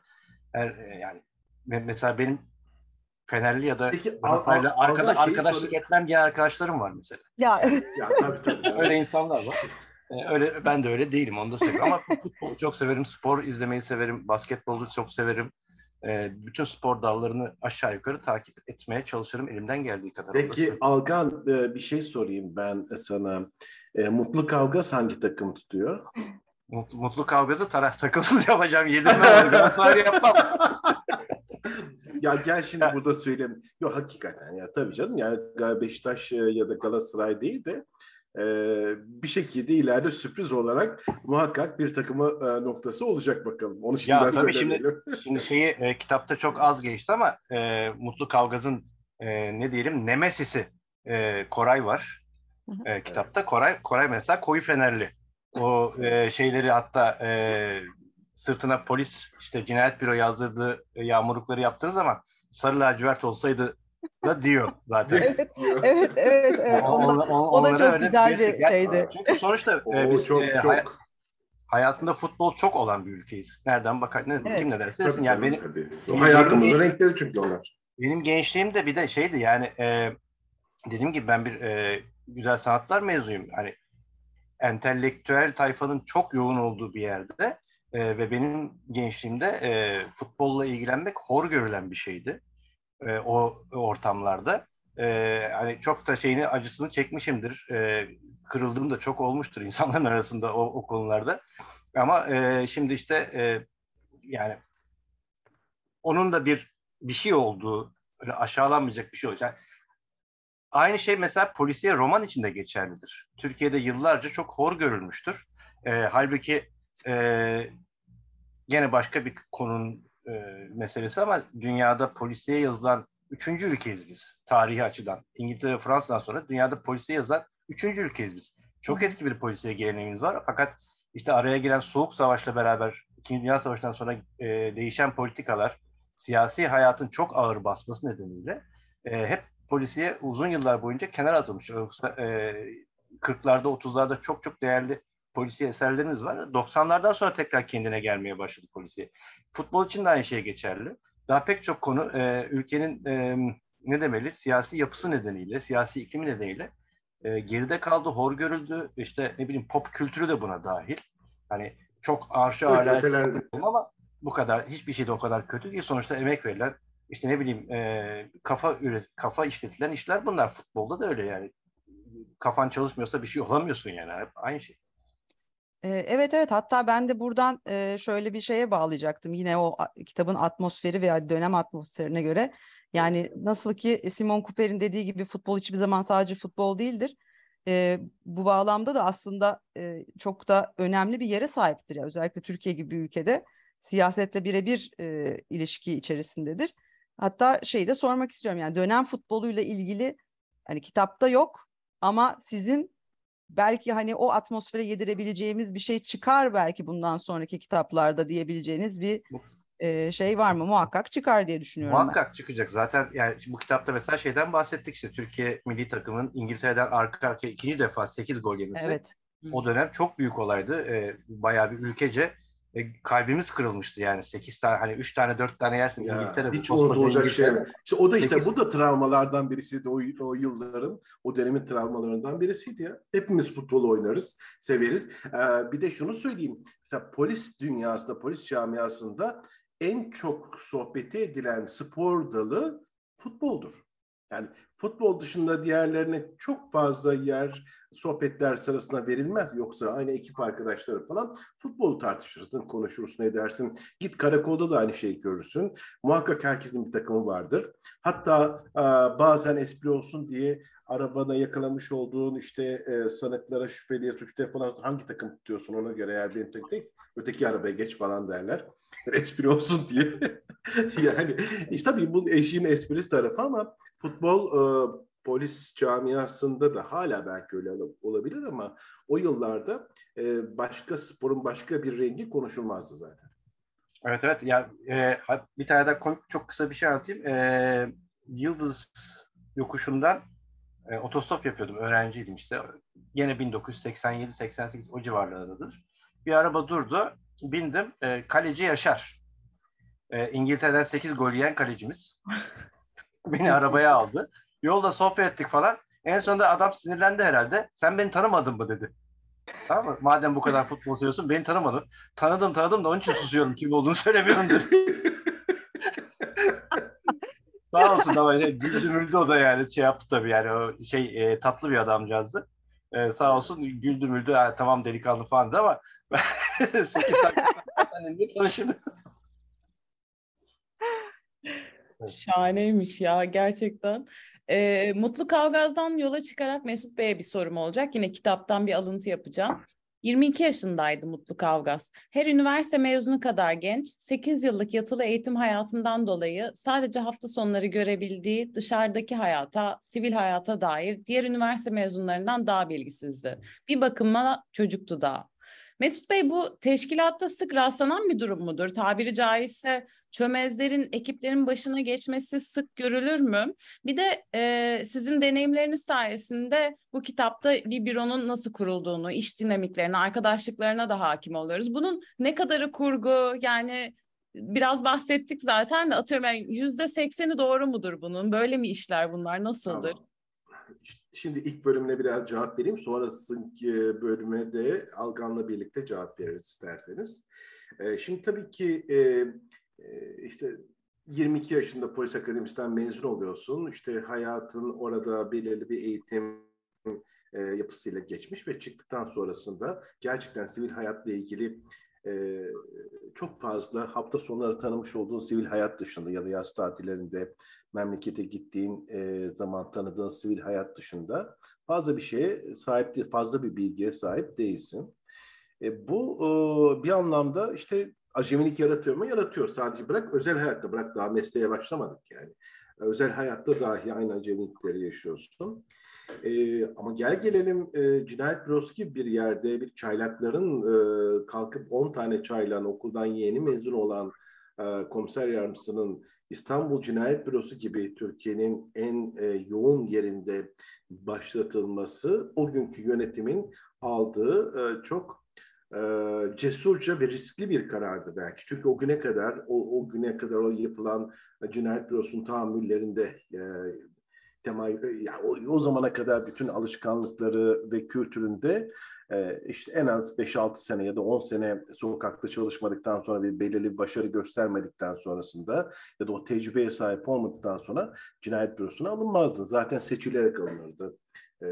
S4: her e, yani mesela benim Fenerli ya da
S3: Peki,
S4: Galatasaraylı
S3: Al- Al-
S4: arkada, arkadaşlık
S3: soruyor.
S4: etmem diye arkadaşlarım var mesela.
S2: ya
S3: Ya tabii tabii. [LAUGHS]
S4: Öyle insanlar var. Ee, [LAUGHS] Öyle ben de öyle değilim onu da söylüyorum ama futbolu çok severim, spor izlemeyi severim, basketbolu çok severim. Ee, bütün spor dallarını aşağı yukarı takip etmeye çalışırım elimden geldiği kadar.
S3: Peki Algan e, bir şey sorayım ben sana. E, Mutlu Kavgas hangi takım tutuyor?
S4: Mutlu, mutlu kavgası taraf takımsız [LAUGHS] yapacağım. Yedirme var. Galatasaray yapmam. [LAUGHS]
S3: ya gel şimdi burada söyleyeyim. Yok hakikaten ya tabii canım yani Beşiktaş e, ya da Galatasaray değil de e, bir şekilde ileride sürpriz olarak muhakkak bir takımı e, noktası olacak bakalım. Onu şimdiden
S4: tabii şimdi-. [LAUGHS] Şimdi şeyi e, kitapta çok az geçti ama e, Mutlu Kavgaz'ın e, ne diyelim nemesisi e, Koray var. E, kitapta Koray Koray mesela koyu fenerli. O e, şeyleri hatta e, sırtına polis işte cinayet büro yazdırdığı e, yağmurlukları yaptığı zaman sarı lacivert olsaydı da diyor zaten.
S2: evet evet evet evet.
S4: O- on- on-
S2: o da çok güzel bir
S4: Ya-
S2: şeydi.
S4: Çünkü sonuçta e, biz
S3: çok
S4: e,
S3: çok.
S4: hay- hayatında futbol çok olan bir ülkeyiz. Nereden bakar ne,
S2: Evet.
S4: kim ne derse desin. Yani benim,
S3: tabii.
S4: benim-
S3: Hayatımızın renkleri çünkü onlar.
S4: benim gençliğimde bir de şeydi yani e, dediğim gibi ben bir e, güzel sanatlar mezunuyum. Hani entelektüel tayfanın çok yoğun olduğu bir yerde e, ve benim gençliğimde e, futbolla ilgilenmek hor görülen bir şeydi e, o ortamlarda. E, hani çok da şeyini acısını çekmişimdir. E, kırıldığım da çok olmuştur insanların [LAUGHS] arasında o, o konularda. Ama e, şimdi işte e, yani onun da bir bir şey olduğu, öyle aşağılanmayacak bir şey olacak. Aynı şey mesela polisiye roman içinde geçerlidir. Türkiye'de yıllarca çok hor görülmüştür. E, halbuki e, gene başka bir konunun e, meselesi ama dünyada polisiye yazılan üçüncü ülkeyiz biz tarihi açıdan. İngiltere ve Fransa'dan sonra dünyada polisiye yazılan üçüncü ülkeyiz biz. Çok eski bir polisiye geleneğimiz var fakat işte araya giren soğuk savaşla beraber İkinci Dünya Savaşı'ndan sonra e, değişen politikalar, siyasi hayatın çok ağır basması nedeniyle e, hep polisiye uzun yıllar boyunca kenara atılmış. Yoksa e, 40'larda 30'larda çok çok değerli polisiye eserlerimiz var. 90'lardan sonra tekrar kendine gelmeye başladı polisiye. Futbol için de aynı şey geçerli. Daha pek çok konu e, ülkenin e, ne demeli siyasi yapısı nedeniyle, siyasi iklimi nedeniyle e, geride kaldı, hor görüldü. İşte ne bileyim pop kültürü de buna dahil. Hani çok arşı
S3: evet,
S4: hala ama bu kadar hiçbir şey de o kadar kötü değil. Sonuçta emek verilen işte ne bileyim e, kafa üret, kafa işletilen işler bunlar. Futbolda da öyle yani. Kafan çalışmıyorsa bir şey olamıyorsun yani. Hep aynı şey.
S2: Evet evet hatta ben de buradan şöyle bir şeye bağlayacaktım. Yine o kitabın atmosferi veya dönem atmosferine göre. Yani nasıl ki Simon Cooper'in dediği gibi futbol hiçbir zaman sadece futbol değildir. Bu bağlamda da aslında çok da önemli bir yere sahiptir. Özellikle Türkiye gibi bir ülkede siyasetle birebir ilişki içerisindedir. Hatta şeyi de sormak istiyorum yani dönem futboluyla ilgili hani kitapta yok ama sizin belki hani o atmosfere yedirebileceğimiz bir şey çıkar belki bundan sonraki kitaplarda diyebileceğiniz bir e, şey var mı? Muhakkak çıkar diye düşünüyorum.
S4: Muhakkak
S2: ben.
S4: çıkacak. Zaten yani bu kitapta mesela şeyden bahsettik işte Türkiye milli takımın İngiltere'den arka arkaya ikinci defa 8 gol yemesi.
S2: Evet.
S4: O dönem çok büyük olaydı. E, bayağı bir ülkece e, kalbimiz kırılmıştı yani 8 tane hani 3 tane 4 tane yersin
S3: ya,
S4: İngiltere.
S3: Hiç unutulacak şey. İşte o da işte
S4: 8.
S3: bu da travmalardan birisiydi o, o yılların, o dönemin travmalarından birisiydi ya. Hepimiz futbol oynarız, severiz. Ee, bir de şunu söyleyeyim. Mesela polis dünyasında, polis camiasında en çok sohbeti edilen spor dalı futboldur. Yani futbol dışında diğerlerine çok fazla yer sohbetler sırasında verilmez. Yoksa aynı ekip arkadaşları falan futbolu tartışırsın, konuşursun, edersin. Git karakolda da aynı şeyi görürsün. Muhakkak herkesin bir takımı vardır. Hatta bazen espri olsun diye arabana yakalamış olduğun işte e, sanıklara, şüpheliye, suçluya falan hangi takım tutuyorsun ona göre eğer benim tek tek öteki arabaya geç falan derler. [LAUGHS] Espri olsun diye. [LAUGHS] yani işte tabii bu eşiğin esprisi tarafı ama futbol e, polis camiasında da hala belki öyle olabilir ama o yıllarda e, başka sporun başka bir rengi konuşulmazdı zaten.
S4: Evet evet ya e, bir tane daha çok kısa bir şey anlatayım. E, Yıldız yokuşundan e, otostop yapıyordum. Öğrenciydim işte. Yine 1987-88 o civarlardadır. Bir araba durdu. Bindim. E, kaleci Yaşar. E, İngiltere'den 8 gol yiyen kalecimiz. [LAUGHS] Beni arabaya aldı. Yolda sohbet ettik falan. En sonunda adam sinirlendi herhalde. Sen beni tanımadın mı dedi. Tamam mı? Madem bu kadar futbol seviyorsun beni tanımadın. Tanıdım tanıdım da onun için susuyorum. Kim olduğunu söylemiyorum dedi. [LAUGHS] Sağ olsun ama şey, güldü müldü o da yani şey yaptı tabii yani o şey e, tatlı bir adamcağızdı. E, sağ olsun güldü müldü ha, tamam delikanlı falan da ama [LAUGHS] 8 dakika tanışırdı.
S1: Şahaneymiş ya gerçekten. Ee, Mutlu Kavgaz'dan yola çıkarak Mesut Bey'e bir sorum olacak. Yine kitaptan bir alıntı yapacağım. 22 yaşındaydı Mutlu Kavgaz. Her üniversite mezunu kadar genç, 8 yıllık yatılı eğitim hayatından dolayı sadece hafta sonları görebildiği dışarıdaki hayata, sivil hayata dair diğer üniversite mezunlarından daha bilgisizdi. Bir bakıma çocuktu daha. Mesut Bey bu teşkilatta sık rastlanan bir durum mudur? Tabiri caizse çömezlerin ekiplerin başına geçmesi sık görülür mü? Bir de e, sizin deneyimleriniz sayesinde bu kitapta bir büronun nasıl kurulduğunu, iş dinamiklerine, arkadaşlıklarına da hakim oluyoruz. Bunun ne kadarı kurgu yani biraz bahsettik zaten de atıyorum yani yüzde sekseni doğru mudur bunun? Böyle mi işler bunlar? Nasıldır?
S3: Tamam. Şimdi ilk bölümüne biraz cevap vereyim. Sonrasındaki bölüme de Algan'la birlikte cevap veririz isterseniz. Şimdi tabii ki işte 22 yaşında polis akademisinden mezun oluyorsun. İşte hayatın orada belirli bir eğitim yapısıyla geçmiş ve çıktıktan sonrasında gerçekten sivil hayatla ilgili e, çok fazla hafta sonları tanımış olduğun sivil hayat dışında ya da yaz tatillerinde memlekete gittiğin e, zaman tanıdığın sivil hayat dışında fazla bir şeye sahip değil, fazla bir bilgiye sahip değilsin. E, bu e, bir anlamda işte acemilik yaratıyor mu? Yaratıyor. Sadece bırak özel hayatta bırak daha mesleğe başlamadık yani. Özel hayatta dahi aynı acemilikleri yaşıyorsun. E, ama gel gelelim e, cinayet bürosu gibi bir yerde bir çaylakların e, kalkıp 10 tane çaylağın okuldan yeni mezun olan e, komiser yardımcısının İstanbul Cinayet Bürosu gibi Türkiye'nin en e, yoğun yerinde başlatılması o günkü yönetimin aldığı e, çok cesurca ve riskli bir karardı belki. Çünkü o güne kadar o, o güne kadar o yapılan cinayet bürosunun tahammüllerinde e, tema yani o, o zamana kadar bütün alışkanlıkları ve kültüründe e, işte en az 5-6 sene ya da 10 sene sokakta çalışmadıktan sonra bir belirli bir başarı göstermedikten sonrasında ya da o tecrübeye sahip olmadıktan sonra cinayet bürosuna alınmazdı. Zaten seçilerek alınırdı. E,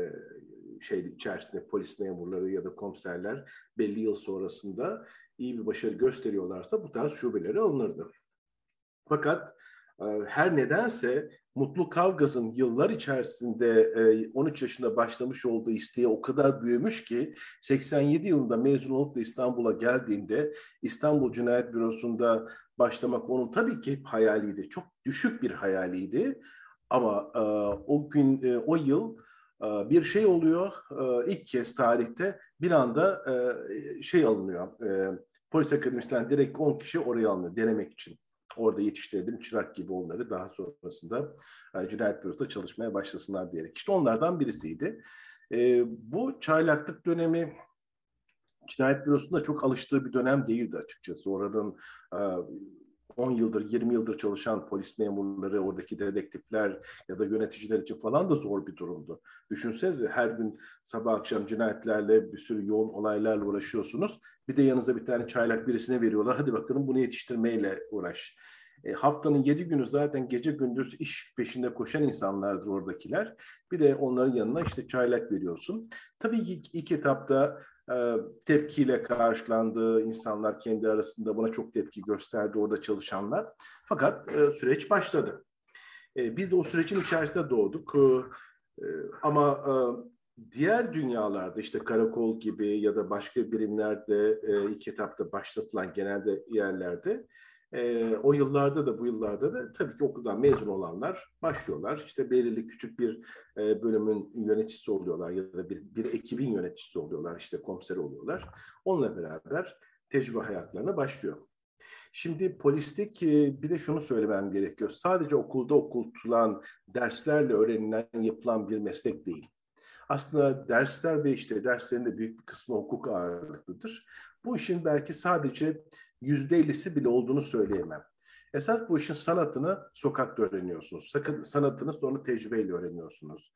S3: şey içerisinde polis memurları ya da komiserler belli yıl sonrasında iyi bir başarı gösteriyorlarsa bu tarz şubeleri alınırdı. Fakat e, her nedense Mutlu Kavgaz'ın yıllar içerisinde 13 e, yaşında başlamış olduğu isteği o kadar büyümüş ki 87 yılında mezun olup da İstanbul'a geldiğinde İstanbul Cinayet Bürosu'nda başlamak onun tabii ki hayaliydi. Çok düşük bir hayaliydi. Ama e, o gün, o yıl bir şey oluyor. ilk kez tarihte bir anda şey alınıyor. Polis akademisinden direkt 10 kişi oraya alınıyor denemek için. Orada yetiştirdim çırak gibi onları daha sonrasında e, cinayet bürosunda çalışmaya başlasınlar diyerek. İşte onlardan birisiydi. E, bu çaylaklık dönemi cinayet bürosunda çok alıştığı bir dönem değildi açıkçası. Oradan e, 10 yıldır, 20 yıldır çalışan polis memurları, oradaki dedektifler ya da yöneticiler için falan da zor bir durumdu. Düşünsenize her gün sabah akşam cinayetlerle bir sürü yoğun olaylarla uğraşıyorsunuz. Bir de yanınıza bir tane çaylak birisine veriyorlar. Hadi bakalım bunu yetiştirmeyle uğraş. E, haftanın yedi günü zaten gece gündüz iş peşinde koşan insanlardır oradakiler. Bir de onların yanına işte çaylak veriyorsun. Tabii ki ilk etapta tepkiyle karşılandı. İnsanlar kendi arasında buna çok tepki gösterdi orada çalışanlar. Fakat süreç başladı. Biz de o sürecin içerisinde doğduk. Ama diğer dünyalarda işte karakol gibi ya da başka birimlerde ilk etapta başlatılan genelde yerlerde e, o yıllarda da bu yıllarda da tabii ki okuldan mezun olanlar başlıyorlar. İşte belirli küçük bir e, bölümün yöneticisi oluyorlar ya da bir, bir ekibin yöneticisi oluyorlar. işte komiser oluyorlar. Onunla beraber tecrübe hayatlarına başlıyor. Şimdi polislik bir de şunu söylemem gerekiyor. Sadece okulda okutulan derslerle öğrenilen, yapılan bir meslek değil. Aslında dersler ve işte derslerin de büyük bir kısmı hukuk ağırlıklıdır. Bu işin belki sadece yüzde ellisi bile olduğunu söyleyemem. Esas bu işin sanatını sokakta öğreniyorsunuz. Sanatını sonra tecrübeyle öğreniyorsunuz.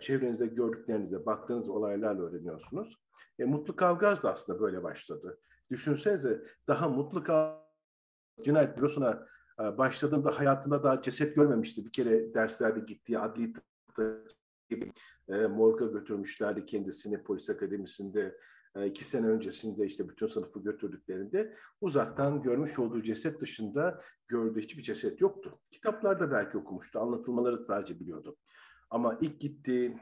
S3: Çevrenizde gördüklerinizde, baktığınız olaylarla öğreniyorsunuz. E, Mutlu Kavgaz da aslında böyle başladı. Düşünsenize daha Mutlu Kavgaz cinayet bürosuna e, başladığında hayatında daha ceset görmemişti. Bir kere derslerde gittiği adli gibi e, morga götürmüşlerdi kendisini polis akademisinde e, iki sene öncesinde işte bütün sınıfı götürdüklerinde uzaktan görmüş olduğu ceset dışında gördüğü hiçbir ceset yoktu. Kitaplarda belki okumuştu, anlatılmaları sadece biliyordu. Ama ilk gittiği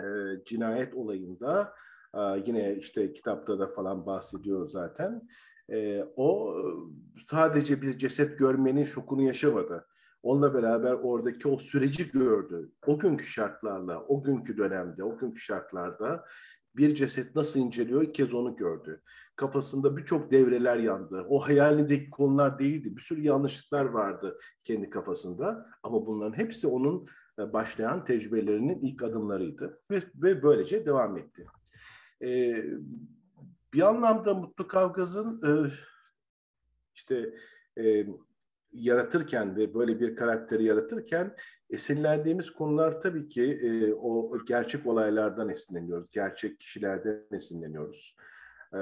S3: e, cinayet olayında e, yine işte kitapta da falan bahsediyor zaten. E, o sadece bir ceset görmenin şokunu yaşamadı. Onunla beraber oradaki o süreci gördü. O günkü şartlarla, o günkü dönemde, o günkü şartlarda bir ceset nasıl inceliyor ilk kez onu gördü. Kafasında birçok devreler yandı. O hayalindeki konular değildi. Bir sürü yanlışlıklar vardı kendi kafasında. Ama bunların hepsi onun e, başlayan tecrübelerinin ilk adımlarıydı. Ve, ve böylece devam etti. Ee, bir anlamda Mutlu Kavgaz'ın e, işte e, yaratırken ve böyle bir karakteri yaratırken esinlendiğimiz konular tabii ki e, o gerçek olaylardan esinleniyoruz, gerçek kişilerden esinleniyoruz. E,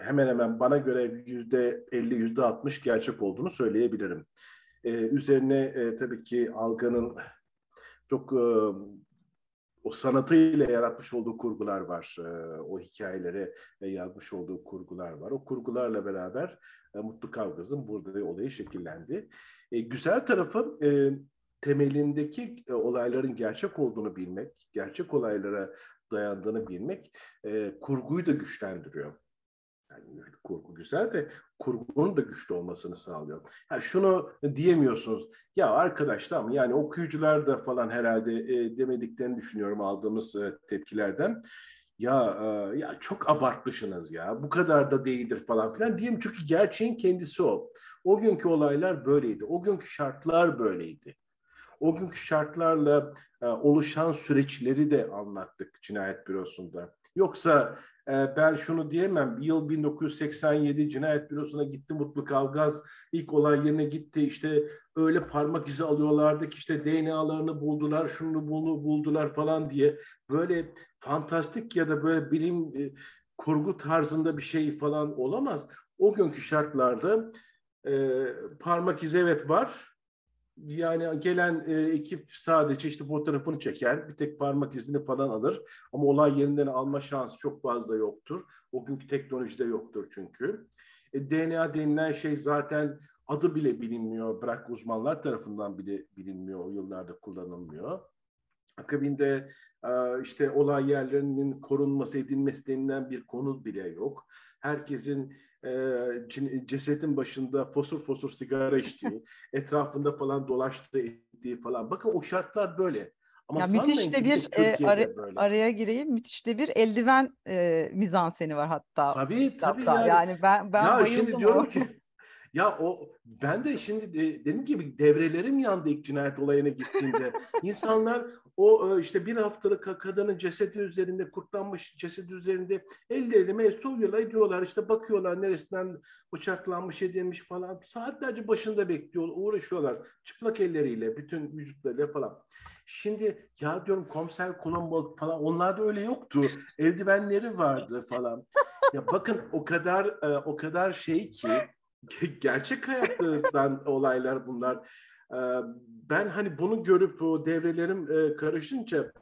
S3: hemen hemen bana göre yüzde 50, yüzde 60 gerçek olduğunu söyleyebilirim. E, üzerine e, tabii ki Algan'ın çok e, o sanatıyla yaratmış olduğu kurgular var. E, o hikayeleri yazmış olduğu kurgular var. O kurgularla beraber e, Mutlu Kavgaz'ın burada olayı şekillendi. E, güzel tarafı e, temelindeki e, olayların gerçek olduğunu bilmek, gerçek olaylara dayandığını bilmek e, kurguyu da güçlendiriyor. Yani kurgu güzel de kurgunun da güçlü olmasını sağlıyor. Yani şunu diyemiyorsunuz. Ya arkadaşlar mı yani okuyucular da falan herhalde e, demediklerini düşünüyorum aldığımız e, tepkilerden. Ya e, ya çok abartmışsınız ya. Bu kadar da değildir falan filan diyeyim çünkü gerçeğin kendisi o. O günkü olaylar böyleydi. O günkü şartlar böyleydi. O günkü şartlarla e, oluşan süreçleri de anlattık cinayet bürosunda. Yoksa ben şunu diyemem. Yıl 1987 cinayet bürosuna gitti Mutlu Kavgaz. ilk olay yerine gitti. İşte öyle parmak izi alıyorlardı ki işte DNA'larını buldular, şunu bunu buldular falan diye. Böyle fantastik ya da böyle bilim e, kurgu tarzında bir şey falan olamaz. O günkü şartlarda e, parmak izi evet var yani gelen e, ekip sadece işte fotoğrafını çeker, bir tek parmak izini falan alır. Ama olay yerinden alma şansı çok fazla yoktur. O günkü teknolojide yoktur çünkü. E, DNA denilen şey zaten adı bile bilinmiyor. Bırak uzmanlar tarafından bile bilinmiyor. O yıllarda kullanılmıyor. Akabinde e, işte olay yerlerinin korunması edilmesi denilen bir konu bile yok. Herkesin e, cesedin başında fosur fosur sigara içtiği, [LAUGHS] etrafında falan dolaştığı ettiği falan. Bakın o şartlar böyle.
S2: Ama ya müthiş de bir e, ara, böyle. araya gireyim. Müthiş de bir eldiven e, mizanseni var hatta.
S3: Tabii tabii
S2: yani. yani ben ben
S3: ya şimdi diyorum o. ki [LAUGHS] ya o ben de şimdi de, dediğim gibi devrelerim yandı ilk cinayet olayına gittiğimde. [LAUGHS] İnsanlar o e, işte bir haftalık kadının cesedi üzerinde kurtlanmış cesedi üzerinde ellerini mesulüyorlar ediyorlar işte bakıyorlar neresinden bıçaklanmış edilmiş falan saatlerce başında bekliyor uğraşıyorlar çıplak elleriyle bütün vücutlarıyla falan. Şimdi ya diyorum komiser Colombo falan onlarda öyle yoktu. Eldivenleri vardı falan. Ya bakın o kadar e, o kadar şey ki [LAUGHS] gerçek hayattan olaylar bunlar. Ben hani bunu görüp o devrelerim karışınca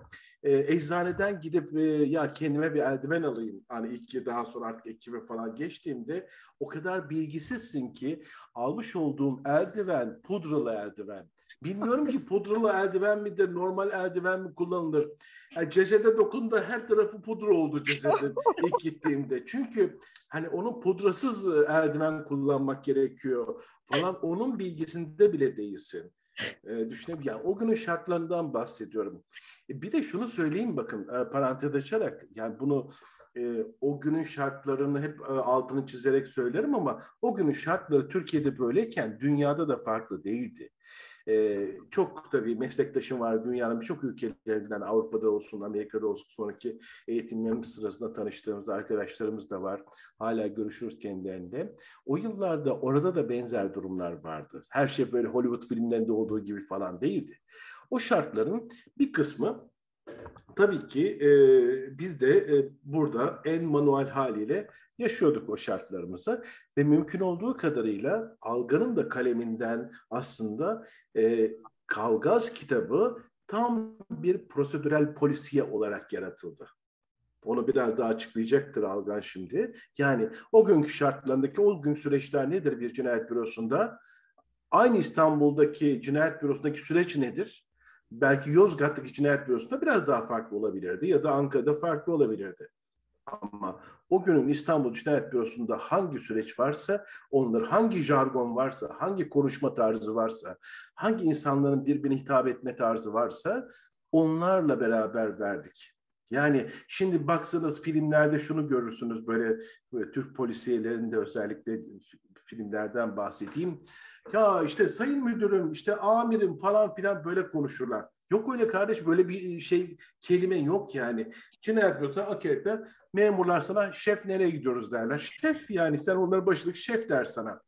S3: eczaneden gidip ya kendime bir eldiven alayım. Hani ilk daha sonra artık ekibe falan geçtiğimde o kadar bilgisizsin ki almış olduğum eldiven pudralı eldiven. Bilmiyorum ki pudralı eldiven midir, normal eldiven mi kullanılır? Yani cesede dokundu her tarafı pudra oldu cesedin [LAUGHS] ilk gittiğimde. Çünkü hani onun pudrasız eldiven kullanmak gerekiyor falan. Onun bilgisinde bile değilsin. E, düşünebilirim. Yani o günün şartlarından bahsediyorum. E, bir de şunu söyleyeyim bakın e, parantez açarak yani bunu e, o günün şartlarını hep e, altını çizerek söylerim ama o günün şartları Türkiye'de böyleyken dünyada da farklı değildi. Ee, çok tabii meslektaşım var dünyanın birçok ülkelerinden Avrupa'da olsun, Amerika'da olsun sonraki eğitimlerimiz sırasında tanıştığımız arkadaşlarımız da var. Hala görüşürüz kendilerinde. O yıllarda orada da benzer durumlar vardı. Her şey böyle Hollywood filmlerinde olduğu gibi falan değildi. O şartların bir kısmı tabii ki e, biz de e, burada en manuel haliyle yaşıyorduk o şartlarımızı ve mümkün olduğu kadarıyla Algan'ın da kaleminden aslında e, Kavgaz kitabı tam bir prosedürel polisiye olarak yaratıldı. Onu biraz daha açıklayacaktır Algan şimdi. Yani o günkü şartlarındaki o gün süreçler nedir bir cinayet bürosunda? Aynı İstanbul'daki cinayet bürosundaki süreç nedir? Belki Yozgat'taki cinayet bürosunda biraz daha farklı olabilirdi ya da Ankara'da farklı olabilirdi. Ama o günün İstanbul Cinayet Bürosu'nda hangi süreç varsa, onlar hangi jargon varsa, hangi konuşma tarzı varsa, hangi insanların birbirine hitap etme tarzı varsa onlarla beraber verdik. Yani şimdi baksanız filmlerde şunu görürsünüz böyle, böyle Türk polisiyelerinde özellikle filmlerden bahsedeyim. Ya işte sayın müdürüm, işte amirim falan filan böyle konuşurlar. Yok öyle kardeş böyle bir şey kelime yok yani. Cinayet bürosuna aketler memurlar sana şef nereye gidiyoruz derler. Şef yani sen onların başındaki şef der sana.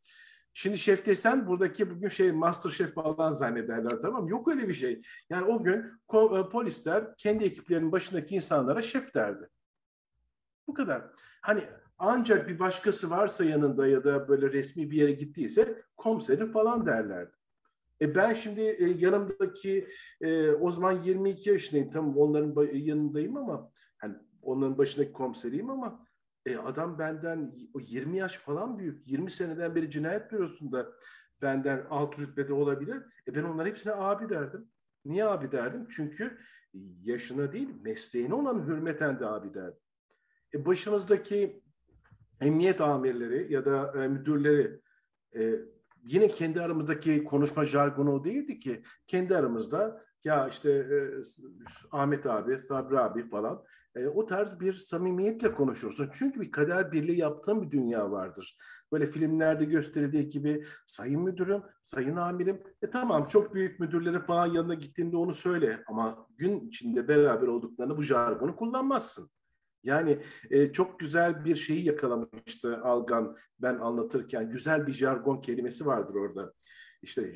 S3: Şimdi şef desen buradaki bugün şey master şef falan zannederler tamam Yok öyle bir şey. Yani o gün e, polisler kendi ekiplerinin başındaki insanlara şef derdi. Bu kadar. Hani ancak bir başkası varsa yanında ya da böyle resmi bir yere gittiyse komiseri falan derlerdi. E ben şimdi e, yanımdaki e, o zaman 22 yaşındayım. Tamam onların yanındayım ama hani onların başındaki komiseriyim ama e, adam benden 20 yaş falan büyük. 20 seneden beri cinayet bürosunda benden alt rütbede olabilir. E ben onların hepsine abi derdim. Niye abi derdim? Çünkü yaşına değil mesleğine olan hürmeten de abi derdim. E başımızdaki emniyet amirleri ya da e, müdürleri e, yine kendi aramızdaki konuşma jargonu değildi ki. Kendi aramızda ya işte e, Ahmet abi, Sabri abi falan e, o tarz bir samimiyetle konuşursun. Çünkü bir kader birliği yaptığın bir dünya vardır. Böyle filmlerde gösterildiği gibi sayın müdürüm, sayın amirim. E tamam çok büyük müdürleri falan yanına gittiğinde onu söyle. Ama gün içinde beraber olduklarını bu jargonu kullanmazsın. Yani e, çok güzel bir şeyi yakalamıştı Algan ben anlatırken. Güzel bir jargon kelimesi vardır orada. İşte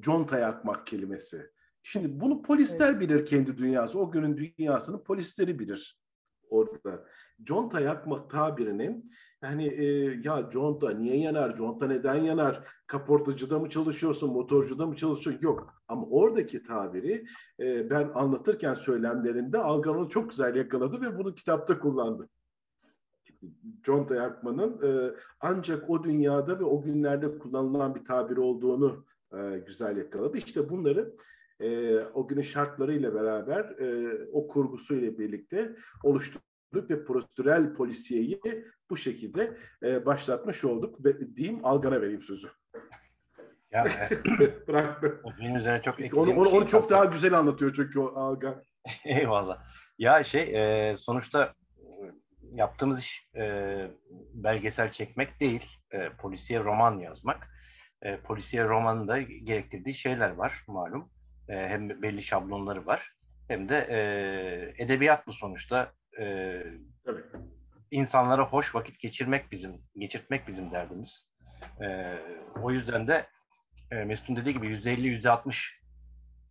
S3: conta yakmak kelimesi. Şimdi bunu polisler evet. bilir kendi dünyası. O günün dünyasını polisleri bilir orada. Conta yakma tabirinin yani e, ya conta niye yanar, conta neden yanar, kaportacıda mı çalışıyorsun, motorcuda mı çalışıyorsun? Yok. Ama oradaki tabiri e, ben anlatırken söylemlerinde Algan'ı çok güzel yakaladı ve bunu kitapta kullandı. Conta yakmanın e, ancak o dünyada ve o günlerde kullanılan bir tabir olduğunu e, güzel yakaladı. İşte bunları e, o günün şartlarıyla beraber e, o kurgusuyla birlikte oluşturduk ve prosedürel polisiyeyi bu şekilde e, başlatmış olduk ve diyeyim Algan'a vereyim sözü.
S4: Ya, [LAUGHS] Bıraktı. O gün üzerine çok
S3: onu, onu, onu çok daha güzel anlatıyor çünkü o Algan. [LAUGHS]
S4: Eyvallah. Ya şey e, sonuçta yaptığımız iş e, belgesel çekmek değil, e, polisiye roman yazmak. E, polisiye romanın gerektirdiği şeyler var malum. E, hem belli şablonları var hem de e, edebiyat bu sonuçta. E,
S3: Tabii.
S4: insanlara hoş vakit geçirmek bizim, geçirtmek bizim derdimiz. E, o yüzden de e, Mesut'un dediği gibi yüzde elli, yüzde altmış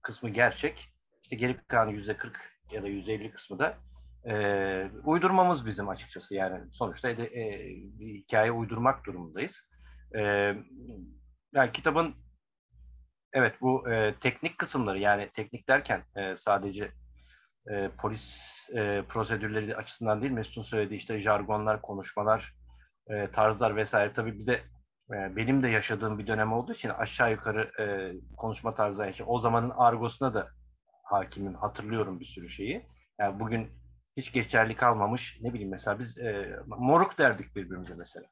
S4: kısmı gerçek. İşte geri kalan yüzde kırk ya da yüzde elli kısmı da e, uydurmamız bizim açıkçası. Yani sonuçta e, bir hikaye uydurmak durumundayız. E, yani kitabın Evet bu e, teknik kısımları yani teknik derken e, sadece e, polis e, prosedürleri açısından değil Mesut'un söylediği işte jargonlar, konuşmalar, e, tarzlar vesaire. Tabii bir de e, benim de yaşadığım bir dönem olduğu için aşağı yukarı e, konuşma tarzı için o zamanın argosuna da hakimim. Hatırlıyorum bir sürü şeyi. Yani bugün hiç geçerli kalmamış. Ne bileyim mesela biz e, moruk derdik birbirimize mesela.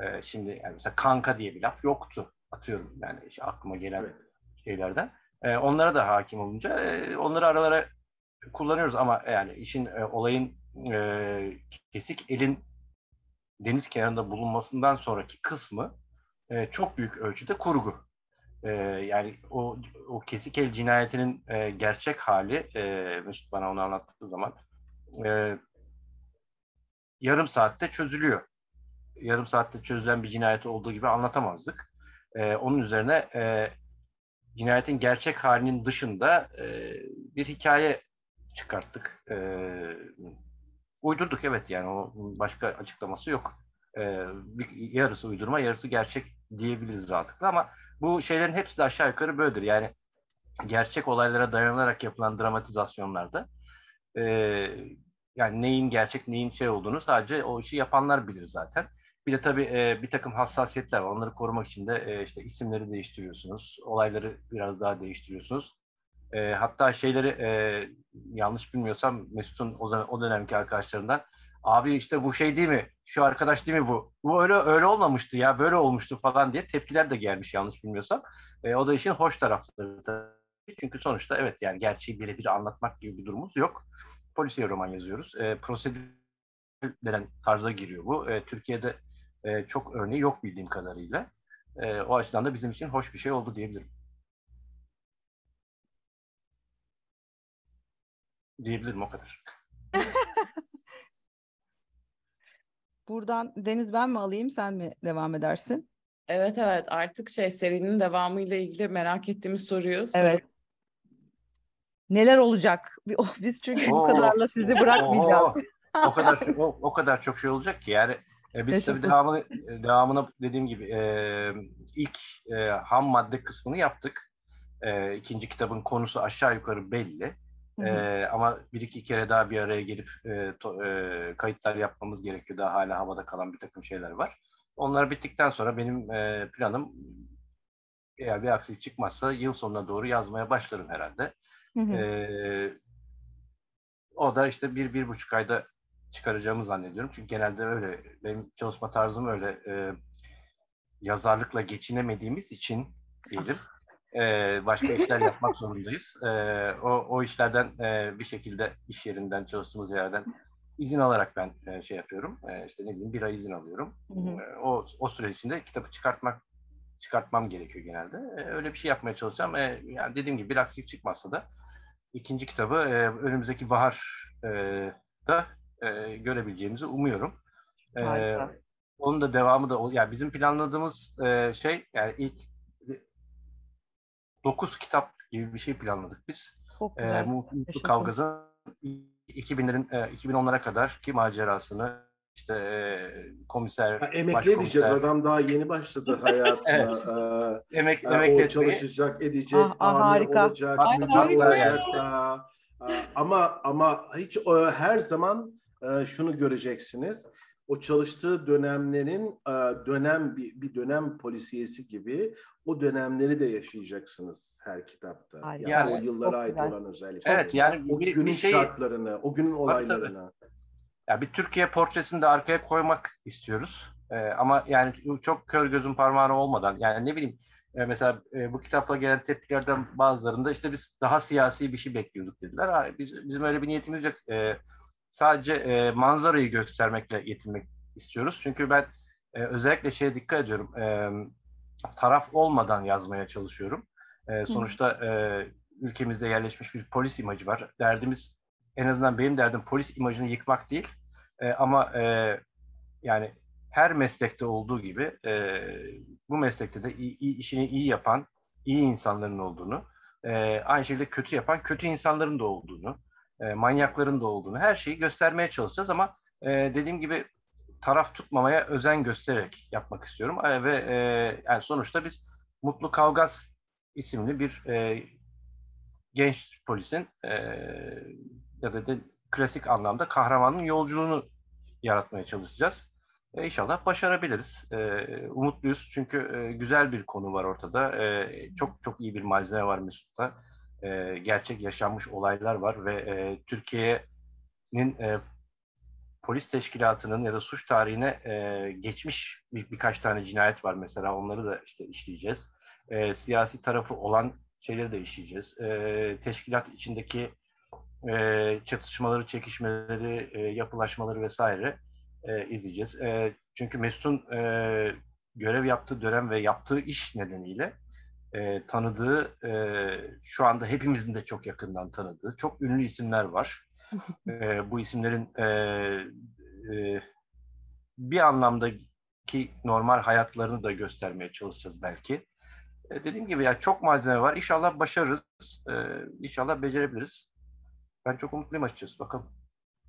S4: E, şimdi yani mesela kanka diye bir laf yoktu. Atıyorum yani işte aklıma gelen evet şeylerden. E, onlara da hakim olunca e, onları aralara kullanıyoruz ama yani işin e, olayın e, kesik elin deniz kenarında bulunmasından sonraki kısmı e, çok büyük ölçüde kurgu. E, yani o, o kesik el cinayetinin e, gerçek hali e, Mesut bana onu anlattığı zaman e, yarım saatte çözülüyor. Yarım saatte çözülen bir cinayet olduğu gibi anlatamazdık. E, onun üzerine e, cinayetin gerçek halinin dışında e, bir hikaye çıkarttık. E, uydurduk evet yani o başka açıklaması yok. E, bir, yarısı uydurma, yarısı gerçek diyebiliriz rahatlıkla ama bu şeylerin hepsi de aşağı yukarı böyledir. Yani gerçek olaylara dayanarak yapılan dramatizasyonlarda e, yani neyin gerçek, neyin şey olduğunu sadece o işi yapanlar bilir zaten. Bir de tabii e, bir takım hassasiyetler var. Onları korumak için de e, işte isimleri değiştiriyorsunuz. Olayları biraz daha değiştiriyorsunuz. E, hatta şeyleri e, yanlış bilmiyorsam Mesut'un o, zaman, o dönemki arkadaşlarından abi işte bu şey değil mi? Şu arkadaş değil mi bu? Bu öyle öyle olmamıştı ya böyle olmuştu falan diye tepkiler de gelmiş yanlış bilmiyorsam. E, o da işin hoş tarafları tabii. Çünkü sonuçta evet yani gerçeği birebir anlatmak gibi bir durumumuz yok. Polisiye roman yazıyoruz. E, prosedür denen tarza giriyor bu. E, Türkiye'de e, çok örneği yok bildiğim kadarıyla. E, o açıdan da bizim için hoş bir şey oldu diyebilirim. Diyebilirim o kadar. [LAUGHS]
S2: Buradan Deniz ben mi alayım sen mi devam edersin?
S1: Evet evet artık şey serinin devamıyla ilgili merak ettiğimiz soruyu
S2: Evet. Neler olacak? Biz çünkü bu kadarla sizi bırakmayacağız.
S4: o kadar o, o kadar çok şey olacak ki yani e, biz tabii devamını, devamına dediğim gibi e, ilk e, ham madde kısmını yaptık. E, ikinci kitabın konusu aşağı yukarı belli. E, ama bir iki kere daha bir araya gelip e, to, e, kayıtlar yapmamız gerekiyor. Daha hala havada kalan bir takım şeyler var. Onlar bittikten sonra benim e, planım eğer bir aksilik çıkmazsa yıl sonuna doğru yazmaya başlarım herhalde.
S2: Hı hı.
S4: E, o da işte bir, bir buçuk ayda çıkaracağımı zannediyorum. Çünkü genelde öyle, benim çalışma tarzım öyle e, yazarlıkla geçinemediğimiz için diyelim. [LAUGHS] E, başka işler yapmak zorundayız. E, o, o işlerden e, bir şekilde iş yerinden, çalıştığımız yerden izin alarak ben e, şey yapıyorum. E, işte ne bileyim bir ay izin alıyorum.
S2: Hı hı.
S4: E, o, o süre içinde kitabı çıkartmak çıkartmam gerekiyor genelde. E, öyle bir şey yapmaya çalışacağım. E, yani dediğim gibi bir aksilik çıkmazsa da ikinci kitabı e, önümüzdeki bahar e, da e, görebileceğimizi umuyorum. E,
S2: Harika.
S4: onun da devamı da yani bizim planladığımız e, şey yani ilk 9 kitap gibi bir şey planladık biz.
S2: Çok
S4: E. Mutlu. Kavgaz'ın 2000'lerin e, 2010'lara kadar ki macerasını işte e, komiser
S3: Ha, emekli
S4: başkomiser-
S3: edeceğiz. Adam daha yeni başladı [LAUGHS] hayatına.
S4: Evet.
S3: Ee,
S4: emek
S3: Ha,
S4: emek
S3: o
S4: etmeyi-
S3: çalışacak, edecek,
S2: Ah, ah,
S3: amir
S2: harika.
S3: olacak,
S4: Ay,
S3: müdür
S4: harika
S3: olacak
S4: ya.
S3: daha. Ha, Ama ama hiç o, her zaman e, şunu göreceksiniz. O çalıştığı dönemlerin e, dönem bir, bir dönem polisiyesi gibi o dönemleri de yaşayacaksınız her kitapta. Yani,
S4: Yani
S3: o yıllara ait
S2: güzel.
S3: olan özellikle.
S4: Evet yani
S3: o
S4: bir,
S3: günün
S4: bir şey
S3: şartlarını, o günün
S4: tabii.
S3: olaylarını.
S4: ya bir Türkiye portresini de arkaya koymak istiyoruz. Ee, ama yani çok kör gözün parmağına olmadan yani ne bileyim e, mesela e, bu kitapla gelen tepkilerden bazılarında işte biz daha siyasi bir şey bekliyorduk dediler. Ha, biz, bizim öyle bir niyetimiz yok. E, sadece e, manzarayı göstermekle yetinmek istiyoruz. Çünkü ben e, özellikle şeye dikkat ediyorum. E, taraf olmadan yazmaya çalışıyorum. E, sonuçta e, ülkemizde yerleşmiş bir polis imajı var. Derdimiz en azından benim derdim polis imajını yıkmak değil. E, ama e, yani her meslekte olduğu gibi e, bu meslekte de iyi, iyi- işini iyi yapan iyi insanların olduğunu, e, aynı şekilde kötü yapan kötü insanların da olduğunu, e, manyakların da olduğunu her şeyi göstermeye çalışacağız ama e, dediğim gibi taraf tutmamaya özen göstererek yapmak istiyorum E, ve yani sonuçta biz Mutlu Kavgaz isimli bir genç polisin ya da de klasik anlamda kahramanın yolculuğunu yaratmaya çalışacağız. E, inşallah başarabiliriz. E, umutluyuz çünkü e, güzel bir konu var ortada. E, çok çok iyi bir malzeme var Mesut'ta. E, gerçek yaşanmış olaylar var ve e, Türkiye'nin e, polis teşkilatının ya da suç tarihine e, geçmiş bir, birkaç tane cinayet var mesela onları da işte işleyeceğiz. E, siyasi tarafı olan şeyleri de işleyeceğiz. E, teşkilat içindeki e, çatışmaları, çekişmeleri, e, yapılaşmaları vesaire e, izleyeceğiz. E, çünkü Mesut'un e, görev yaptığı dönem ve yaptığı iş nedeniyle e, tanıdığı, e, şu anda hepimizin de çok yakından tanıdığı çok ünlü isimler var. [LAUGHS] E, bu isimlerin e, e, bir anlamdaki normal hayatlarını da göstermeye çalışacağız belki. E, dediğim gibi ya çok malzeme var. İnşallah başarırız. E, inşallah becerebiliriz. Ben çok umutluyum açıkçası. Bakalım.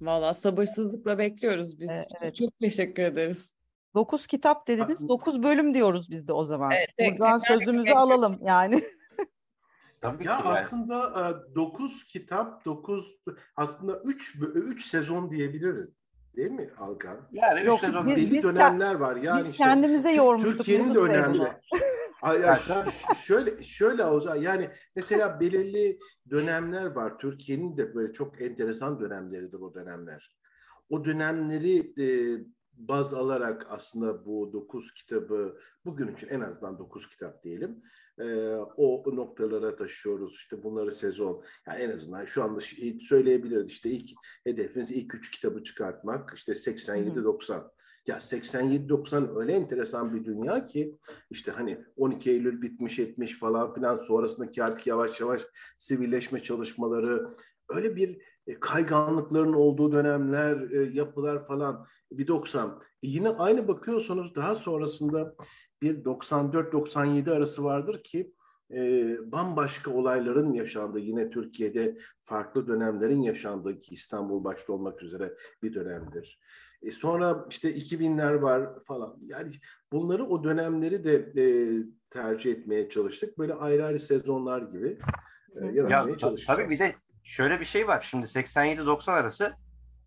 S1: Valla sabırsızlıkla bekliyoruz biz.
S2: Evet, evet.
S1: Çok teşekkür ederiz.
S2: 9 kitap dediniz. 9 bölüm diyoruz biz de o zaman.
S1: Evet, tek-
S2: Buradan sözümüzü
S1: tekrar-
S2: alalım yani. [LAUGHS]
S4: Tabii
S3: Ya aslında 9 kitap, 9 aslında 3 3 sezon diyebiliriz. Değil mi Alkan?
S4: Yani üç
S2: Yok,
S4: sezon
S2: biz-
S3: Belli
S2: biz-
S3: dönemler var. Yani
S2: Biz
S3: işte
S2: kendimize yormuştuk.
S3: Türkiye'nin de önemli. [LAUGHS] ya şöyle şöyle olacak. Yani mesela belirli dönemler var. Türkiye'nin de böyle çok enteresan dönemleridir o dönemler. O dönemleri e, baz alarak aslında bu dokuz kitabı bugün için en azından dokuz kitap diyelim. e, o noktalara taşıyoruz. İşte bunları sezon. Yani en azından şu anda söyleyebiliriz. İşte ilk hedefimiz ilk üç kitabı çıkartmak. İşte 87-90. Ya 87-90 öyle enteresan bir dünya ki işte hani 12 Eylül bitmiş etmiş falan filan sonrasındaki artık yavaş yavaş sivilleşme çalışmaları öyle bir e, kayganlıkların olduğu dönemler, e, yapılar falan bir 90. E, Yine aynı bakıyorsunuz daha sonrasında bir 94-97 arası vardır ki e, bambaşka olayların yaşandığı yine Türkiye'de farklı dönemlerin yaşandığı ki İstanbul başta olmak üzere bir dönemdir. E sonra işte 2000'ler var falan. Yani bunları o dönemleri de e, tercih etmeye çalıştık. Böyle ayrı ayrı sezonlar gibi e, yaratmaya
S4: ya,
S3: çalışacağız.
S4: Tabii bir de şöyle bir şey var. Şimdi 87-90 arası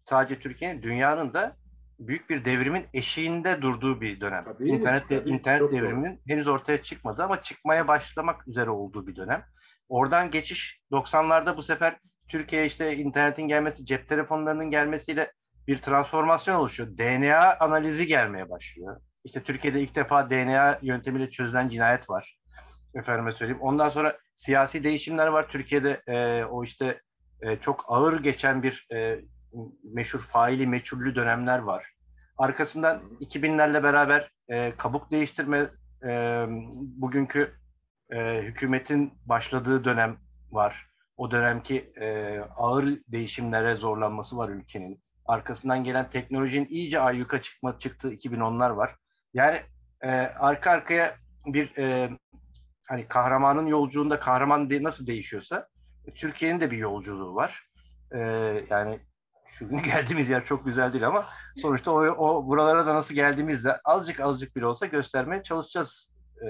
S4: sadece Türkiye'nin dünyanın da büyük bir devrimin eşiğinde durduğu bir dönem.
S3: Tabii,
S4: internet
S3: tabii,
S4: internet devriminin henüz ortaya çıkmadı ama çıkmaya başlamak üzere olduğu bir dönem. Oradan geçiş 90'larda bu sefer Türkiye işte internetin gelmesi, cep telefonlarının gelmesiyle bir transformasyon oluşuyor. DNA analizi gelmeye başlıyor. İşte Türkiye'de ilk defa DNA yöntemiyle çözülen cinayet var. Efendime söyleyeyim. Ondan sonra siyasi değişimler var. Türkiye'de e, o işte e, çok ağır geçen bir e, meşhur faili meçhullü dönemler var. Arkasından 2000'lerle beraber e, kabuk değiştirme e, bugünkü e, hükümetin başladığı dönem var. O dönemki e, ağır değişimlere zorlanması var ülkenin. Arkasından gelen teknolojinin iyice ayyuka çıkma çıktığı 2010'lar var. Yani e, arka arkaya bir e, hani kahramanın yolculuğunda kahraman de, nasıl değişiyorsa Türkiye'nin de bir yolculuğu var. E, yani şu [LAUGHS] geldiğimiz yer çok güzel değil ama sonuçta o, o buralara da nasıl geldiğimizde azıcık azıcık bile olsa göstermeye çalışacağız e,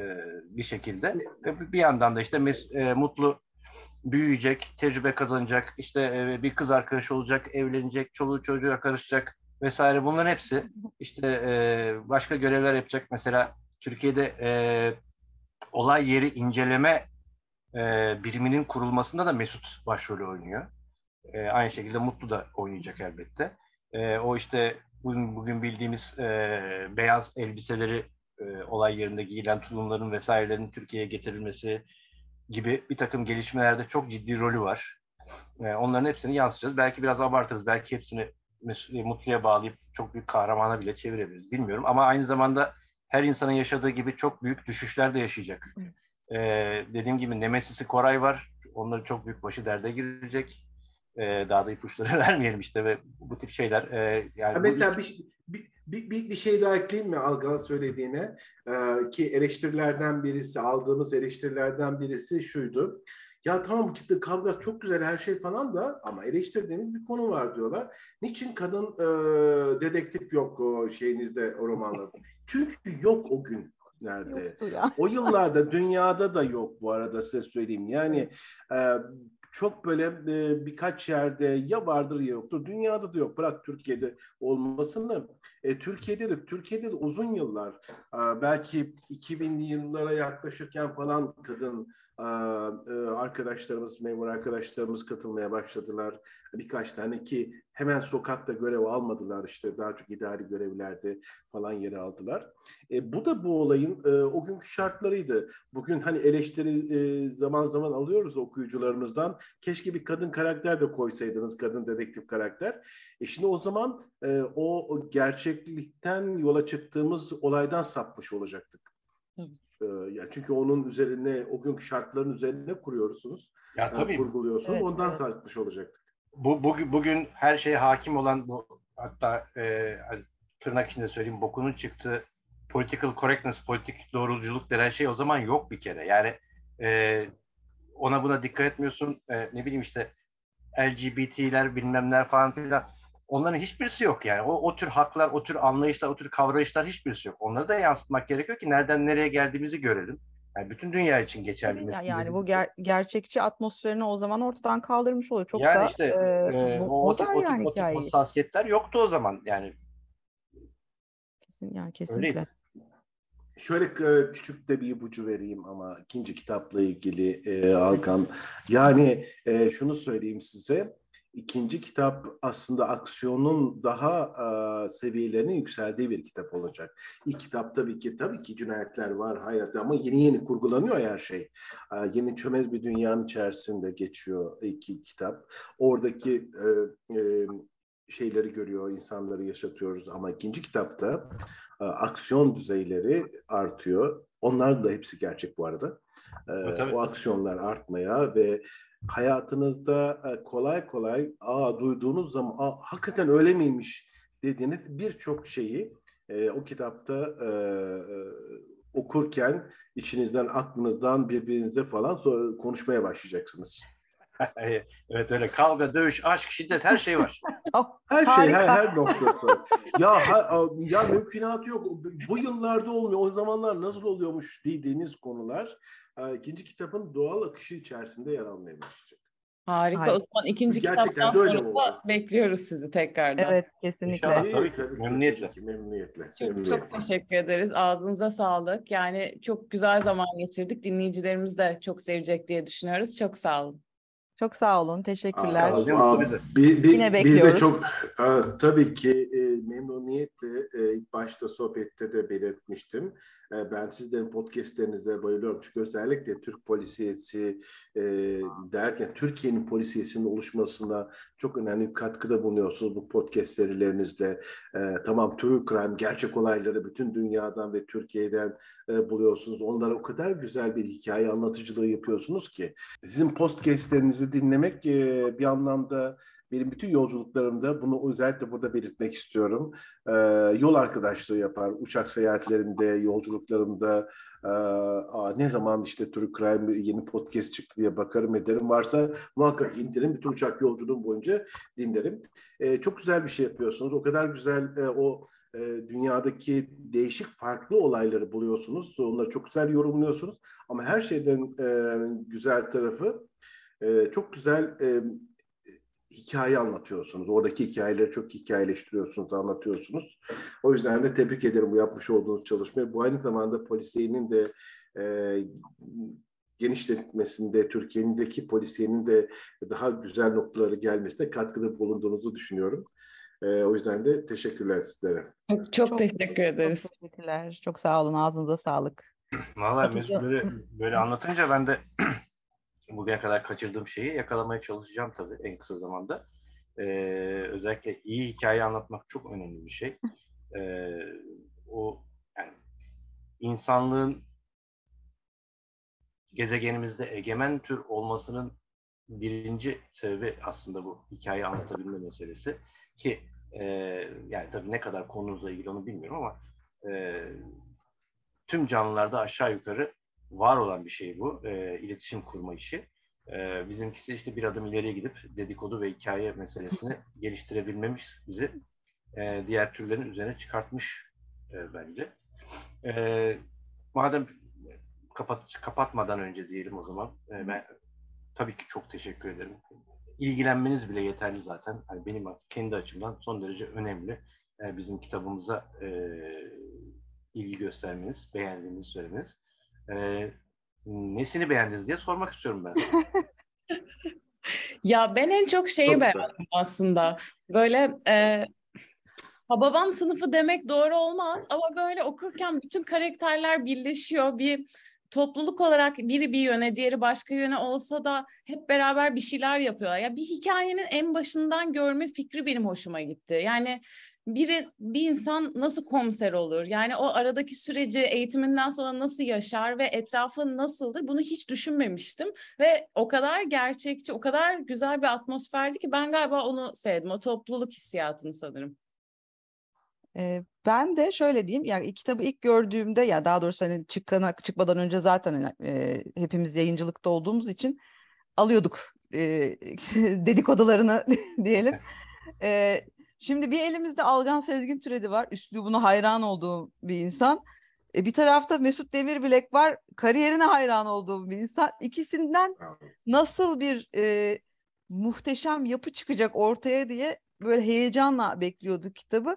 S4: bir şekilde. Ve bir yandan da işte mes, e, mutlu büyüyecek, tecrübe kazanacak, işte e, bir kız arkadaşı olacak, evlenecek, çoluğu çocuğa karışacak vesaire bunların hepsi işte e, başka görevler yapacak. Mesela Türkiye'de e, olay yeri inceleme e, biriminin kurulmasında da Mesut başrolü oynuyor. E, aynı şekilde Mutlu da oynayacak elbette. E, o işte bugün, bugün bildiğimiz e, beyaz elbiseleri e, olay yerinde giyilen tulumların vesairelerin Türkiye'ye getirilmesi gibi bir takım gelişmelerde çok ciddi rolü var. E, onların hepsini yansıtacağız. Belki biraz abartırız. Belki hepsini Mutlu'ya bağlayıp çok büyük kahramana bile çevirebiliriz. Bilmiyorum ama aynı zamanda her insanın yaşadığı gibi çok büyük düşüşler de yaşayacak. Ee, dediğim gibi Nemesis'i Koray var. Onları çok büyük başı derde girecek. Ee, daha da ipuçları [LAUGHS] vermeyelim işte ve bu tip şeyler. E, yani
S3: ha mesela bir, bir, bir, bir şey daha ekleyeyim mi Algan söylediğine? Ee, ki eleştirilerden birisi, aldığımız eleştirilerden birisi şuydu. Ya tamam ciddi kavga çok güzel her şey falan da ama eleştirdiğimiz bir konu var diyorlar. Niçin kadın e, dedektif yok o şeyinizde o romanlarda? Çünkü yok o gün nerede? O yıllarda [LAUGHS] dünyada da yok bu arada size söyleyeyim. Yani e, çok böyle e, birkaç yerde ya vardır ya yoktur. Dünyada da yok. Bırak Türkiye'de olmasını. E, Türkiye'de de Türkiye'de de uzun yıllar e, belki 2000'li yıllara yaklaşırken falan kadın arkadaşlarımız, memur arkadaşlarımız katılmaya başladılar. Birkaç tane ki hemen sokakta görev almadılar işte daha çok idari görevlerde falan yer aldılar. E, bu da bu olayın e, o günkü şartlarıydı. Bugün hani eleştiri e, zaman zaman alıyoruz okuyucularımızdan. Keşke bir kadın karakter de koysaydınız, kadın dedektif karakter. E şimdi o zaman e, o, gerçeklikten yola çıktığımız olaydan sapmış olacaktık. Hı. Ya çünkü onun üzerine o günkü şartların üzerine kuruyorsunuz.
S4: Ya tabii.
S3: Kurguluyorsun. Evet, Ondan evet. sapmış olacaktık
S4: bu, bugün, bugün her şeye hakim olan bu hatta e, tırnak içinde söyleyeyim bokunun çıktığı political correctness, politik doğrulculuk denen şey o zaman yok bir kere. Yani e, ona buna dikkat etmiyorsun. E, ne bileyim işte LGBT'ler bilmemler falan filan. Onların hiçbirisi yok yani. O, o tür haklar, o tür anlayışlar, o tür kavrayışlar hiçbirisi yok. Onları da yansıtmak gerekiyor ki nereden nereye geldiğimizi görelim. Yani bütün dünya için geçerli.
S2: Yani, yani bu ger- gerçekçi atmosferini o zaman ortadan kaldırmış oluyor. Çok
S4: yani
S2: da
S4: işte, e, o, o, tip, o, yani o tip hassasiyetler yoktu o zaman yani.
S2: Kesin, yani kesinlikle. Öyleydi.
S3: Şöyle e, küçük de bir ipucu vereyim ama ikinci kitapla ilgili e, Alkan. Yani e, şunu söyleyeyim size ikinci kitap aslında aksiyonun daha e, seviyelerinin yükseldiği bir kitap olacak. İlk kitap tabii ki tabii ki cinayetler var hayat ama yeni yeni kurgulanıyor her şey. E, yeni çömez bir dünyanın içerisinde geçiyor iki kitap. Oradaki e, e, şeyleri görüyor, insanları yaşatıyoruz ama ikinci kitapta e, aksiyon düzeyleri artıyor. Onlar da hepsi gerçek bu arada. E, o aksiyonlar artmaya ve hayatınızda e, kolay kolay aa duyduğunuz zaman aa, hakikaten öyle miymiş dediğiniz birçok şeyi e, o kitapta e, e, okurken içinizden aklınızdan birbirinize falan konuşmaya başlayacaksınız. [LAUGHS]
S4: evet öyle kavga, dövüş, aşk, şiddet her şey var. [LAUGHS]
S3: her şey her, her noktası. ya her, ya mümkünatı yok. Bu yıllarda olmuyor. O zamanlar nasıl oluyormuş dediğiniz konular ikinci kitabın doğal akışı içerisinde yer almaya başlayacak.
S1: Harika. Harika. O zaman ikinci Gerçekten kitaptan sonra oldu. da bekliyoruz sizi tekrardan.
S2: Evet kesinlikle.
S4: İnşallah, tabii, tabii, memnuniyetle.
S3: Memnuniyetle.
S1: Çok, memnuniyetle. çok teşekkür ederiz. Ağzınıza sağlık. Yani çok güzel zaman geçirdik. Dinleyicilerimiz de çok sevecek diye düşünüyoruz. Çok sağ olun.
S2: Çok sağ olun. Teşekkürler.
S3: Aa, aa, bir, bir, Yine bekliyoruz. Biz de çok a, tabii ki e, memnuniyetle e, ilk başta sohbette de belirtmiştim. E, ben sizlerin podcastlerinize bayılıyorum. Çünkü özellikle Türk polisiyesi e, derken Türkiye'nin polisiyesinin oluşmasına çok önemli bir katkıda bulunuyorsunuz bu podcast serilerinizde. E, tamam true crime, gerçek olayları bütün dünyadan ve Türkiye'den e, buluyorsunuz. Onlara o kadar güzel bir hikaye anlatıcılığı yapıyorsunuz ki. Sizin podcastlerinizi dinlemek e, bir anlamda benim bütün yolculuklarımda bunu özellikle burada belirtmek istiyorum. Ee, yol arkadaşlığı yapar. Uçak seyahatlerinde, yolculuklarımda e, aa, ne zaman işte True Crime yeni podcast çıktı diye bakarım ederim. Varsa muhakkak indirim. Bütün uçak yolculuğum boyunca dinlerim. Ee, çok güzel bir şey yapıyorsunuz. O kadar güzel e, o e, dünyadaki değişik farklı olayları buluyorsunuz. Onları çok güzel yorumluyorsunuz. Ama her şeyden e, güzel tarafı e, çok güzel e, hikaye anlatıyorsunuz. Oradaki hikayeleri çok hikayeleştiriyorsunuz, anlatıyorsunuz. O yüzden de tebrik ederim bu yapmış olduğunuz çalışmayı. Bu aynı zamanda polisiyenin de e, genişletmesinde, Türkiye'deki polisiyenin de daha güzel noktaları gelmesine katkıda bulunduğunuzu düşünüyorum. E, o yüzden de teşekkürler sizlere.
S1: Çok, çok teşekkür ederiz.
S2: Çok teşekkürler. Çok sağ olun. Ağzınıza sağlık.
S4: Vallahi böyle, böyle anlatınca ben de [CLEARS THROAT] bugüne kadar kaçırdığım şeyi yakalamaya çalışacağım tabii en kısa zamanda. Ee, özellikle iyi hikaye anlatmak çok önemli bir şey. Ee, o yani insanlığın gezegenimizde egemen tür olmasının birinci sebebi aslında bu hikaye anlatabilme meselesi ki e, yani tabii ne kadar konumuzla ilgili onu bilmiyorum ama e, tüm canlılarda aşağı yukarı var olan bir şey bu. E, iletişim kurma işi. E, bizimkisi işte bir adım ileriye gidip dedikodu ve hikaye meselesini [LAUGHS] geliştirebilmemiz bizi e, diğer türlerin üzerine çıkartmış e, bence. E, madem kapat, kapatmadan önce diyelim o zaman e, ben tabii ki çok teşekkür ederim. İlgilenmeniz bile yeterli zaten. Hani benim kendi açımdan son derece önemli. E, bizim kitabımıza e, ilgi göstermeniz, beğendiğinizi söylemeniz. E, nesini beğendiniz diye sormak istiyorum ben. [LAUGHS]
S1: ya ben en çok şeyi çok beğendim güzel. aslında. Böyle e, babam sınıfı demek doğru olmaz ama böyle okurken bütün karakterler birleşiyor. Bir topluluk olarak biri bir yöne, diğeri başka yöne olsa da hep beraber bir şeyler yapıyorlar. Ya bir hikayenin en başından görme fikri benim hoşuma gitti. Yani biri bir insan nasıl komiser olur? Yani o aradaki süreci eğitiminden sonra nasıl yaşar ve etrafı nasıldır? Bunu hiç düşünmemiştim ve o kadar gerçekçi, o kadar güzel bir atmosferdi ki ben galiba onu sevdim. O topluluk hissiyatını sanırım.
S2: Ben de şöyle diyeyim, yani kitabı ilk gördüğümde ya daha doğrusu hani çıkana, çıkmadan önce zaten e, hepimiz yayıncılıkta olduğumuz için alıyorduk e, [LAUGHS] dedikodularını [LAUGHS] diyelim. [LAUGHS] E, Şimdi bir elimizde Algan Sezgin Türedi var. Üslubuna hayran olduğum bir insan. E, bir tarafta Mesut Demirbilek var. Kariyerine hayran olduğum bir insan. İkisinden nasıl bir e, muhteşem yapı çıkacak ortaya diye böyle heyecanla bekliyorduk kitabı.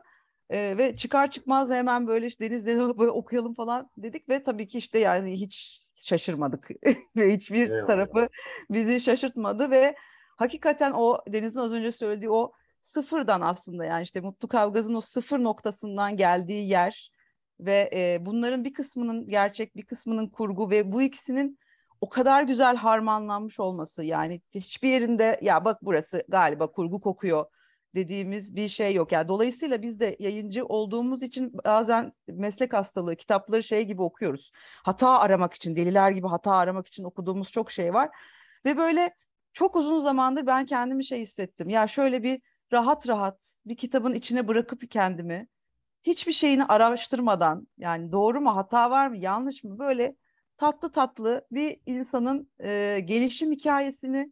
S2: E, ve çıkar çıkmaz hemen böyle işte Deniz'de böyle okuyalım falan dedik ve tabii ki işte yani hiç şaşırmadık [LAUGHS] ve hiçbir Eyvallah. tarafı bizi şaşırtmadı ve hakikaten o Deniz'in az önce söylediği o sıfırdan aslında yani işte Mutlu Kavgaz'ın o sıfır noktasından geldiği yer ve e, bunların bir kısmının gerçek bir kısmının kurgu ve bu ikisinin o kadar güzel harmanlanmış olması yani hiçbir yerinde ya bak burası galiba kurgu kokuyor dediğimiz bir şey yok. Yani dolayısıyla biz de yayıncı olduğumuz için bazen meslek hastalığı kitapları şey gibi okuyoruz. Hata aramak için deliler gibi hata aramak için okuduğumuz çok şey var. Ve böyle çok uzun zamandır ben kendimi şey hissettim. Ya şöyle bir rahat rahat bir kitabın içine bırakıp kendimi hiçbir şeyini araştırmadan yani doğru mu hata var mı yanlış mı böyle tatlı tatlı bir insanın e, gelişim hikayesini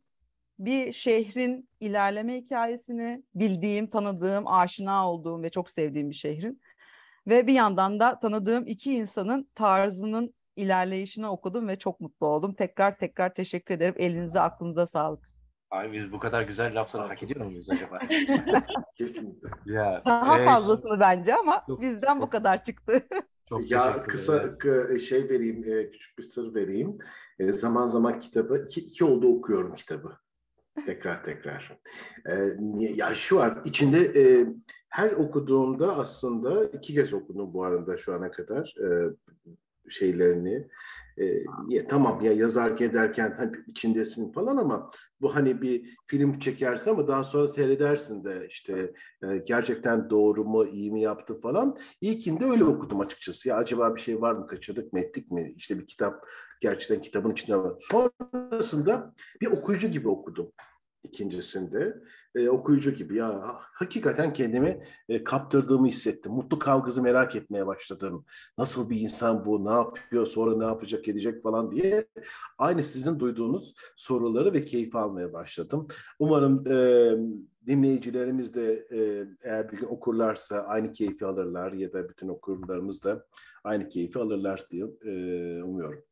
S2: bir şehrin ilerleme hikayesini bildiğim, tanıdığım, aşina olduğum ve çok sevdiğim bir şehrin ve bir yandan da tanıdığım iki insanın tarzının ilerleyişini okudum ve çok mutlu oldum. Tekrar tekrar teşekkür ederim. Elinize aklınıza sağlık.
S4: Abi biz bu kadar güzel lafları hak ediyor muyuz acaba? [LAUGHS]
S3: Kesinlikle.
S4: ya,
S2: Daha
S4: e,
S2: fazlasını bence ama
S4: çok-
S2: bizden bu
S4: çok-
S2: kadar çıktı. [LAUGHS]
S4: Çok
S3: Ya kısa k- şey vereyim, e, küçük bir sır vereyim. E, Zaman zaman kitabı, iki, iki oldu okuyorum kitabı. Tekrar tekrar. E, Ya şu var, içinde e, her okuduğumda aslında iki kez okudum bu arada şu ana kadar e, şeylerini. E, ya, tamam ya yazarken ederken hani içindesin falan ama bu hani bir film çekersin ama daha sonra seyredersin de işte e, gerçekten doğru mu, iyi mi yaptı falan. İlkinde öyle okudum açıkçası. Ya acaba bir şey var mı, kaçırdık mı, ettik mi? İşte bir kitap gerçekten kitabın içinde var. Sonrasında bir okuyucu gibi okudum ikincisinde. E, okuyucu gibi ya hakikaten kendimi e, kaptırdığımı hissettim. Mutlu kavgızı merak etmeye başladım. Nasıl bir insan bu, ne yapıyor, sonra ne yapacak, edecek falan diye. Aynı sizin duyduğunuz soruları ve keyif almaya başladım. Umarım e, dinleyicilerimiz de e, eğer bir gün okurlarsa aynı keyfi alırlar ya da bütün okurlarımız da aynı keyfi alırlar diye e, umuyorum.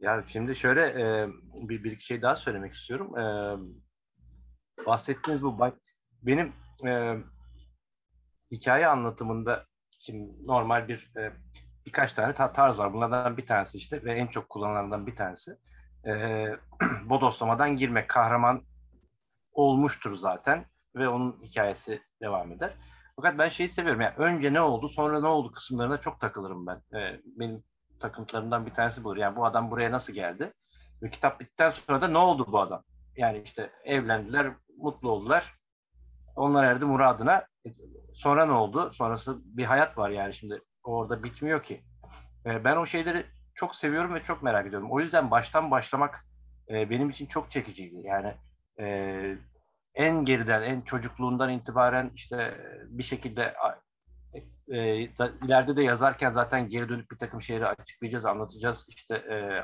S4: Ya şimdi şöyle e, bir, bir iki şey daha söylemek istiyorum. E, bahsettiğiniz bu benim e, hikaye anlatımında şimdi normal bir e, birkaç tane ta- tarz var. Bunlardan bir tanesi işte ve en çok kullanılanlardan bir tanesi e, [CLEARS THROAT] bodoslamadan girmek. Kahraman olmuştur zaten ve onun hikayesi devam eder. Fakat ben şeyi seviyorum. Yani önce ne oldu, sonra ne oldu kısımlarına çok takılırım ben. E, benim takıntılarımdan bir tanesi budur. Yani bu adam buraya nasıl geldi? Ve kitap bittikten sonra da ne oldu bu adam? Yani işte evlendiler, mutlu oldular. Onlar erdi muradına. E, Sonra ne oldu? Sonrası bir hayat var yani şimdi orada bitmiyor ki. E, Ben o şeyleri çok seviyorum ve çok merak ediyorum. O yüzden baştan başlamak e, benim için çok çekiciydi. Yani en geriden, en çocukluğundan itibaren işte bir şekilde ileride de yazarken zaten geri dönüp bir takım şeyleri açıklayacağız, anlatacağız işte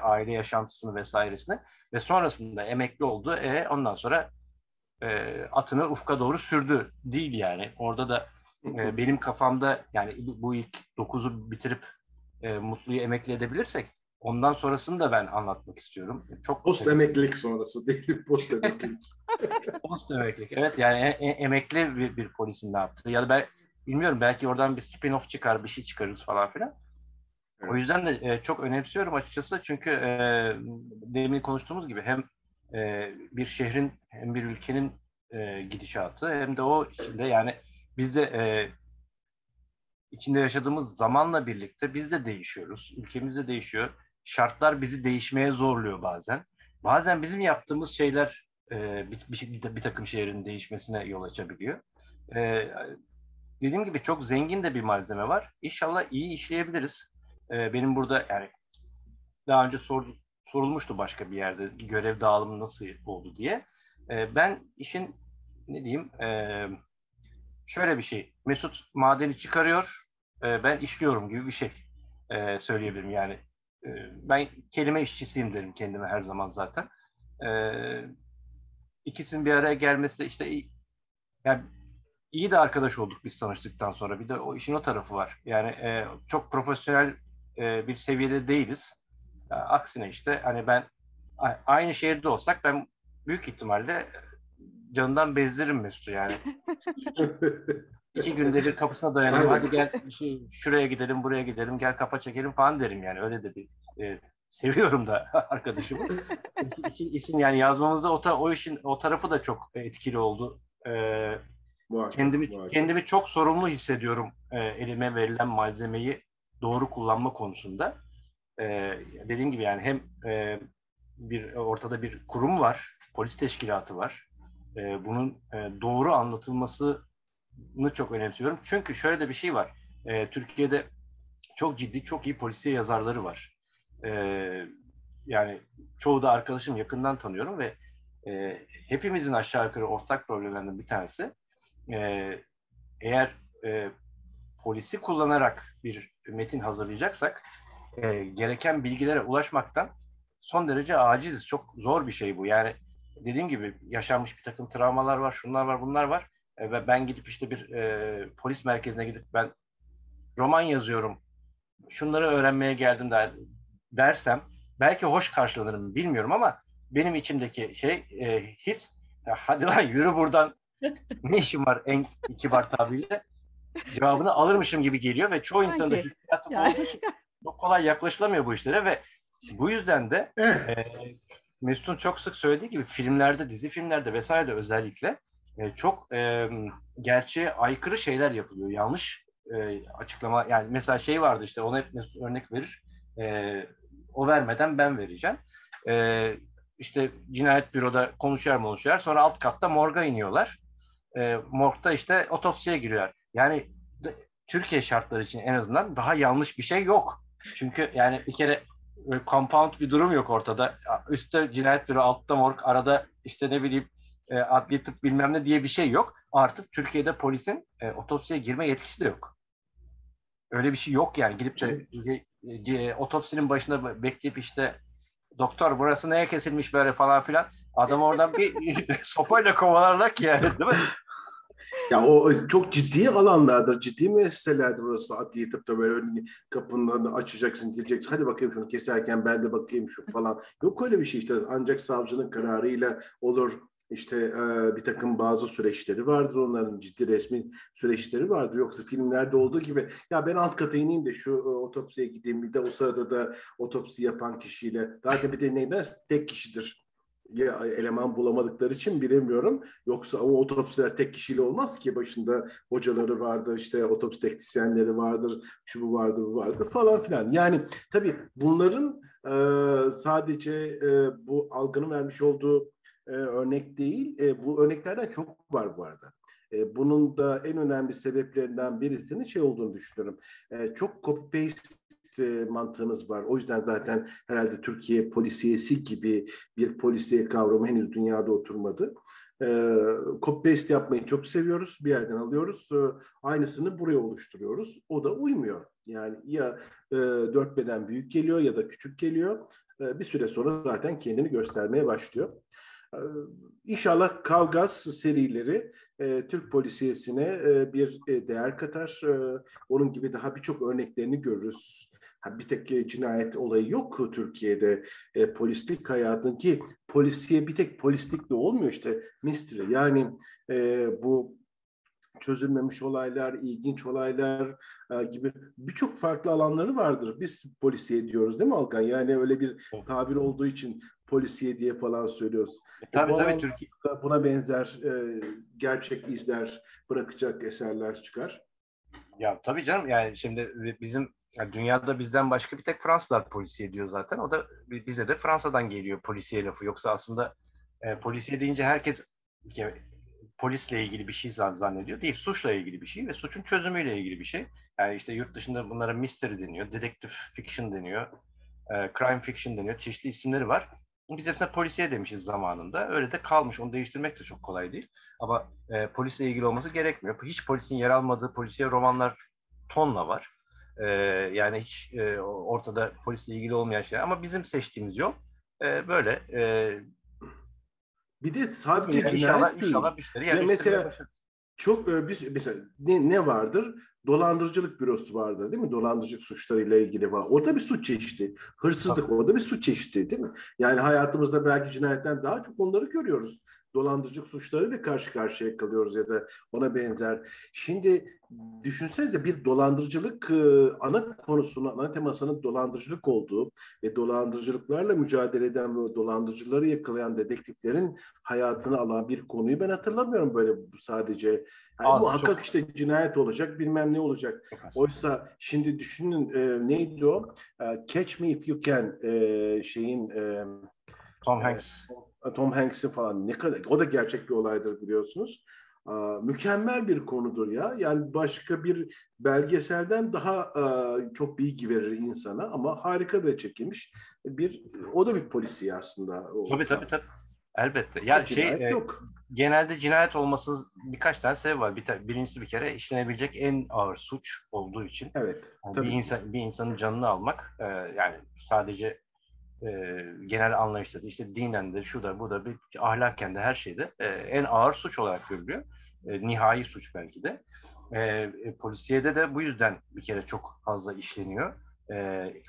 S4: aile yaşantısını vesairesini ve sonrasında emekli oldu. E, ondan sonra e, atını ufka doğru sürdü değil yani. Orada da e, benim kafamda yani bu ilk 9'u bitirip e, Mutlu'yu emekli edebilirsek ondan sonrasını da ben anlatmak istiyorum. Çok
S3: Post emeklilik sonrası değil, post emeklilik. [LAUGHS]
S4: Post emeklilik. Evet yani e- e- emekli bir, bir polisin ne yaptığı. Ya da ben bilmiyorum belki oradan bir spin-off çıkar, bir şey çıkarırız falan filan.
S3: Evet.
S4: O yüzden de e, çok önemsiyorum açıkçası çünkü e, demin konuştuğumuz gibi hem e, bir şehrin hem bir ülkenin e, gidişatı hem de o içinde yani biz de e, içinde yaşadığımız zamanla birlikte biz de değişiyoruz. Ülkemiz de değişiyor. Şartlar bizi değişmeye zorluyor bazen. Bazen bizim yaptığımız şeyler e, bir, bir, bir takım şeylerin değişmesine yol açabiliyor. E, dediğim gibi çok zengin de bir malzeme var. İnşallah iyi işleyebiliriz. E, benim burada yani daha önce sor, sorulmuştu başka bir yerde görev dağılımı nasıl oldu diye. E, ben işin ne diyeyim e, şöyle bir şey. Mesut madeni çıkarıyor, e, ben işliyorum gibi bir şey e, söyleyebilirim. Yani e, ben kelime işçisiyim derim kendime her zaman zaten. E, ikisinin bir araya gelmesi işte yani iyi de arkadaş olduk biz tanıştıktan sonra. Bir de o işin o tarafı var. Yani e, çok profesyonel e, bir seviyede değiliz. Ya, aksine işte hani ben aynı şehirde olsak ben büyük ihtimalle canından bezdiririm Mesut'u yani. [LAUGHS] İki günde bir kapısına dayanırım. Hadi gel şu- şuraya gidelim, buraya gidelim, gel kafa çekelim falan derim yani. Öyle de bir e, seviyorum da [LAUGHS] arkadaşımı. İşin, işin yani yazmamızda o, ta- o işin o tarafı da çok etkili oldu. E,
S3: Muhakkak,
S4: kendimi
S3: muhakkak.
S4: kendimi çok sorumlu hissediyorum e, elime verilen malzemeyi doğru kullanma konusunda. E, dediğim gibi yani hem e, bir ortada bir kurum var, polis teşkilatı var. E, bunun e, doğru anlatılmasını çok önemsiyorum. Çünkü şöyle de bir şey var. E, Türkiye'de çok ciddi, çok iyi polisiye yazarları var. E, yani çoğu da arkadaşım yakından tanıyorum ve e, hepimizin aşağı yukarı ortak problemlerinden bir tanesi e, eğer e, polisi kullanarak bir metin hazırlayacaksak e, gereken bilgilere ulaşmaktan son derece aciziz. Çok zor bir şey bu. Yani dediğim gibi yaşanmış bir takım travmalar var, şunlar var, bunlar var. E, ve ben gidip işte bir e, polis merkezine gidip ben roman yazıyorum, şunları öğrenmeye geldim der, dersem belki hoş karşılanırım bilmiyorum ama benim içimdeki şey e, his ya hadi lan yürü buradan [LAUGHS] ne işim var en kibar tabirle cevabını alırmışım gibi geliyor ve çoğu insanın da
S2: Sanki.
S4: hissiyatı
S2: Yani.
S4: olduğu için [LAUGHS] çok kolay yaklaşılamıyor bu işlere ve bu yüzden de e, Mesut'un çok sık söylediği gibi filmlerde, dizi filmlerde vesaire özellikle e, çok e, gerçeğe aykırı şeyler yapılıyor. Yanlış e, açıklama yani mesela şey vardı işte ona hep Mesut örnek verir. E, o vermeden ben vereceğim. E, işte cinayet büroda konuşuyor konuşuyor. Sonra alt katta morga iniyorlar. E, morgda işte otopsiye giriyorlar. Yani Türkiye şartları için en azından daha yanlış bir şey yok. Çünkü yani bir kere böyle compound bir durum yok ortada. Üstte cinayet büro, altta morg, arada işte ne bileyim e, adli tıp bilmem ne diye bir şey yok. Artık Türkiye'de polisin e, otopsiye girme yetkisi de yok. Öyle bir şey yok yani. Gidip de e, e, otopsinin başında bekleyip işte doktor burası neye kesilmiş böyle falan filan. Adam oradan bir [LAUGHS] sopayla kovalarlar ki yani değil mi?
S3: Ya o çok ciddi alanlardır, ciddi meselelerdir orası. Adliye tıpta böyle kapını açacaksın, gireceksin. Hadi bakayım şunu keserken ben de bakayım şu falan. Yok öyle bir şey işte. Ancak savcının kararıyla olur. İşte e, bir takım bazı süreçleri vardır onların ciddi resmi süreçleri vardır. Yoksa filmlerde olduğu gibi ya ben alt kata ineyim de şu e, otopsiye gideyim bir de o sırada da otopsi yapan kişiyle zaten bir de neyden tek kişidir ya eleman bulamadıkları için bilemiyorum. Yoksa o otopsiler tek kişiyle olmaz ki başında hocaları vardır, işte otopsi teknisyenleri vardır, şu bu vardır, bu vardır falan filan. Yani tabii bunların e, sadece e, bu algının vermiş olduğu e, örnek değil, e, bu örneklerden çok var bu arada. E, bunun da en önemli sebeplerinden birisinin şey olduğunu düşünüyorum. E, çok copy paste e, mantığımız var. O yüzden zaten herhalde Türkiye polisiyesi gibi bir polisiye kavramı henüz dünyada oturmadı. E, copy paste yapmayı çok seviyoruz. Bir yerden alıyoruz. E, aynısını buraya oluşturuyoruz. O da uymuyor. Yani ya e, 4 beden büyük geliyor ya da küçük geliyor. E, bir süre sonra zaten kendini göstermeye başlıyor. Ee, İnşallah Kavgaz serileri e, Türk polisiyesine e, bir e, değer katar. E, onun gibi daha birçok örneklerini görürüz. Bir tek e, cinayet olayı yok Türkiye'de. E, polislik hayatın ki polisiye bir tek polislikle olmuyor işte mystery. Yani e, bu çözülmemiş olaylar, ilginç olaylar e, gibi birçok farklı alanları vardır. Biz polisiye diyoruz değil mi Alkan? Yani öyle bir tabir olduğu için polisiye diye falan söylüyoruz.
S4: Tabii
S3: Bu
S4: tabii Türkiye.
S3: Buna benzer e, gerçek izler bırakacak eserler çıkar.
S4: Ya tabii canım yani şimdi bizim yani dünyada bizden başka bir tek Fransızlar polisiye diyor zaten. O da bize de Fransa'dan geliyor polisiye lafı. Yoksa aslında e, polisiye deyince herkes ya, polisle ilgili bir şey zan- zannediyor. Değil, suçla ilgili bir şey ve suçun çözümüyle ilgili bir şey. Yani işte yurt dışında bunlara mystery deniyor, dedektif fiction deniyor, e, crime fiction deniyor. Çeşitli isimleri var. Biz hepsine polisiye demişiz zamanında. Öyle de kalmış. Onu değiştirmek de çok kolay değil. Ama e, polisle ilgili olması gerekmiyor. Hiç polisin yer almadığı polisiye romanlar tonla var. E, yani hiç e, ortada polisle ilgili olmayan şey. Ama bizim seçtiğimiz yol e, böyle. E,
S3: Bir de sadece
S4: inşallah,
S3: cinayet değil.
S4: inşallah müşteri
S3: Ya
S4: yerleştirmeye
S3: mesela-. Çok bir mesela ne, ne vardır? Dolandırıcılık bürosu vardır değil mi? Dolandırıcılık suçlarıyla ilgili var. O da bir suç çeşidi. Hırsızlık o da bir suç çeşidi değil mi? Yani hayatımızda belki cinayetten daha çok onları görüyoruz. Dolandırıcılık suçlarıyla karşı karşıya kalıyoruz ya da ona benzer. Şimdi düşünsenize bir dolandırıcılık e, ana konusunun, ana temasının dolandırıcılık olduğu ve dolandırıcılıklarla mücadele eden ve dolandırıcıları yakalayan dedektiflerin hayatını alan bir konuyu ben hatırlamıyorum böyle sadece. Yani
S4: Az,
S3: muhakkak
S4: çok.
S3: işte cinayet olacak bilmem ne olacak. Oysa şimdi düşünün e, neydi o? E, Catch Me If You Can e, şeyin e,
S4: Tom Hanks.
S3: Tom Hanks'in falan ne kadar o da gerçek bir olaydır biliyorsunuz. Aa, mükemmel bir konudur ya. Yani başka bir belgeselden daha aa, çok bilgi verir insana ama harika da çekilmiş. Bir o da bir polisiye aslında. O
S4: Tabii tabii tabii. Elbette. Yani şey e,
S3: yok.
S4: genelde cinayet olması birkaç tane sebep var. Bir birincisi bir kere işlenebilecek en ağır suç olduğu için.
S3: Evet.
S4: Yani
S3: tabii
S4: bir insan bir insanın canını almak e, yani sadece e, genel anlayışta da işte dinen de şu da bu da bir ahlakken de her şeyde e, en ağır suç olarak görülüyor. E, nihai suç belki de. E, e, polisiyede de bu yüzden bir kere çok fazla işleniyor. E,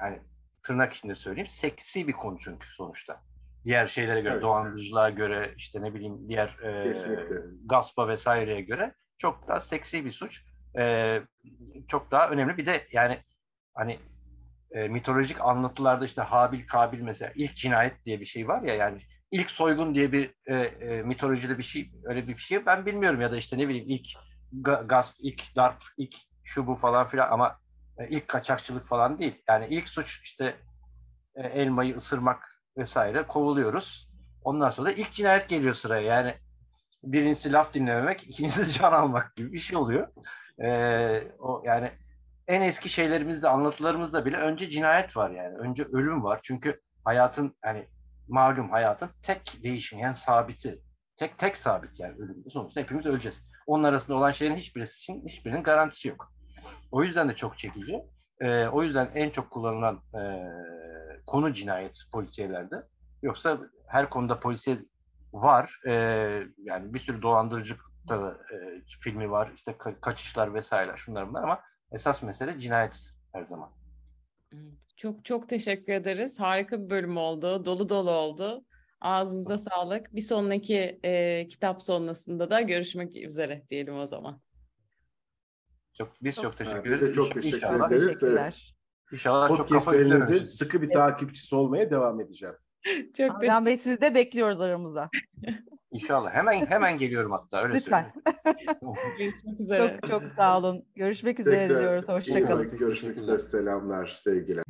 S4: yani tırnak içinde söyleyeyim seksi bir konu çünkü sonuçta. Diğer şeylere göre,
S3: Evet.
S4: dolandırıcılığa göre, işte ne bileyim diğer e,
S3: Kesinlikle.
S4: gaspa vesaireye göre çok daha seksi bir suç. E, çok daha önemli. Bir de yani hani e, mitolojik anlatılarda işte Habil Kabil mesela ilk cinayet diye bir şey var ya yani ilk soygun diye bir e, e, mitolojide bir şey öyle bir şey ben bilmiyorum ya da işte ne bileyim ilk ga- gasp, ilk darp, ilk şu bu falan filan ama e, ilk kaçakçılık falan değil. Yani ilk suç işte e, elmayı ısırmak vesaire kovuluyoruz. Ondan sonra da ilk cinayet geliyor sıraya. Yani birincisi laf dinlememek, ikincisi [LAUGHS] can almak gibi bir şey oluyor. E, o yani en eski şeylerimizde, anlatılarımızda bile önce cinayet var yani. Önce ölüm var. Çünkü hayatın hani malum hayatın tek değişmeyen sabiti. Tek tek sabit yani ölüm. Sonuçta hepimiz öleceğiz. Onun arasında olan şeylerin hiçbirisi için hiçbirinin garantisi yok. O yüzden de çok çekici. Ee, o yüzden en çok kullanılan e, konu cinayet polisiyelerde. Yoksa her konuda polisiye var. Ee, yani bir sürü dolandırıcı da, e, filmi var. İşte ka- kaçışlar vesaire şunlar bunlar ama esas mesele cinayet her zaman.
S1: Çok çok teşekkür ederiz. Harika bir bölüm oldu. Dolu dolu oldu. Ağzınıza sağlık. Bir sonraki e, kitap sonrasında da görüşmek üzere diyelim o zaman.
S4: Çok, biz çok,
S2: Çok-
S4: teşekkür
S3: Ha, biz de
S4: ederiz.
S3: çok
S4: İnşallah-
S3: teşekkür
S4: inşallah,
S3: ederiz.
S2: Teşekkürler.
S4: İnşallah çok kafa
S3: Podcastlerinizin sıkı bir takipçisi olmaya devam edeceğim. [LAUGHS]
S1: Çok
S2: Algan Bey sizi de bekliyoruz aramızda. [LAUGHS]
S4: İnşallah. Hemen hemen geliyorum hatta öyle
S2: Lütfen.
S4: söyleyeyim. [LAUGHS]
S1: görüşmek üzere.
S2: Çok çok sağ olun. Görüşmek üzere
S3: Tekrar
S2: diyoruz. Hoşçakalın.
S3: Görüşmek üzere. Selamlar, sevgiler.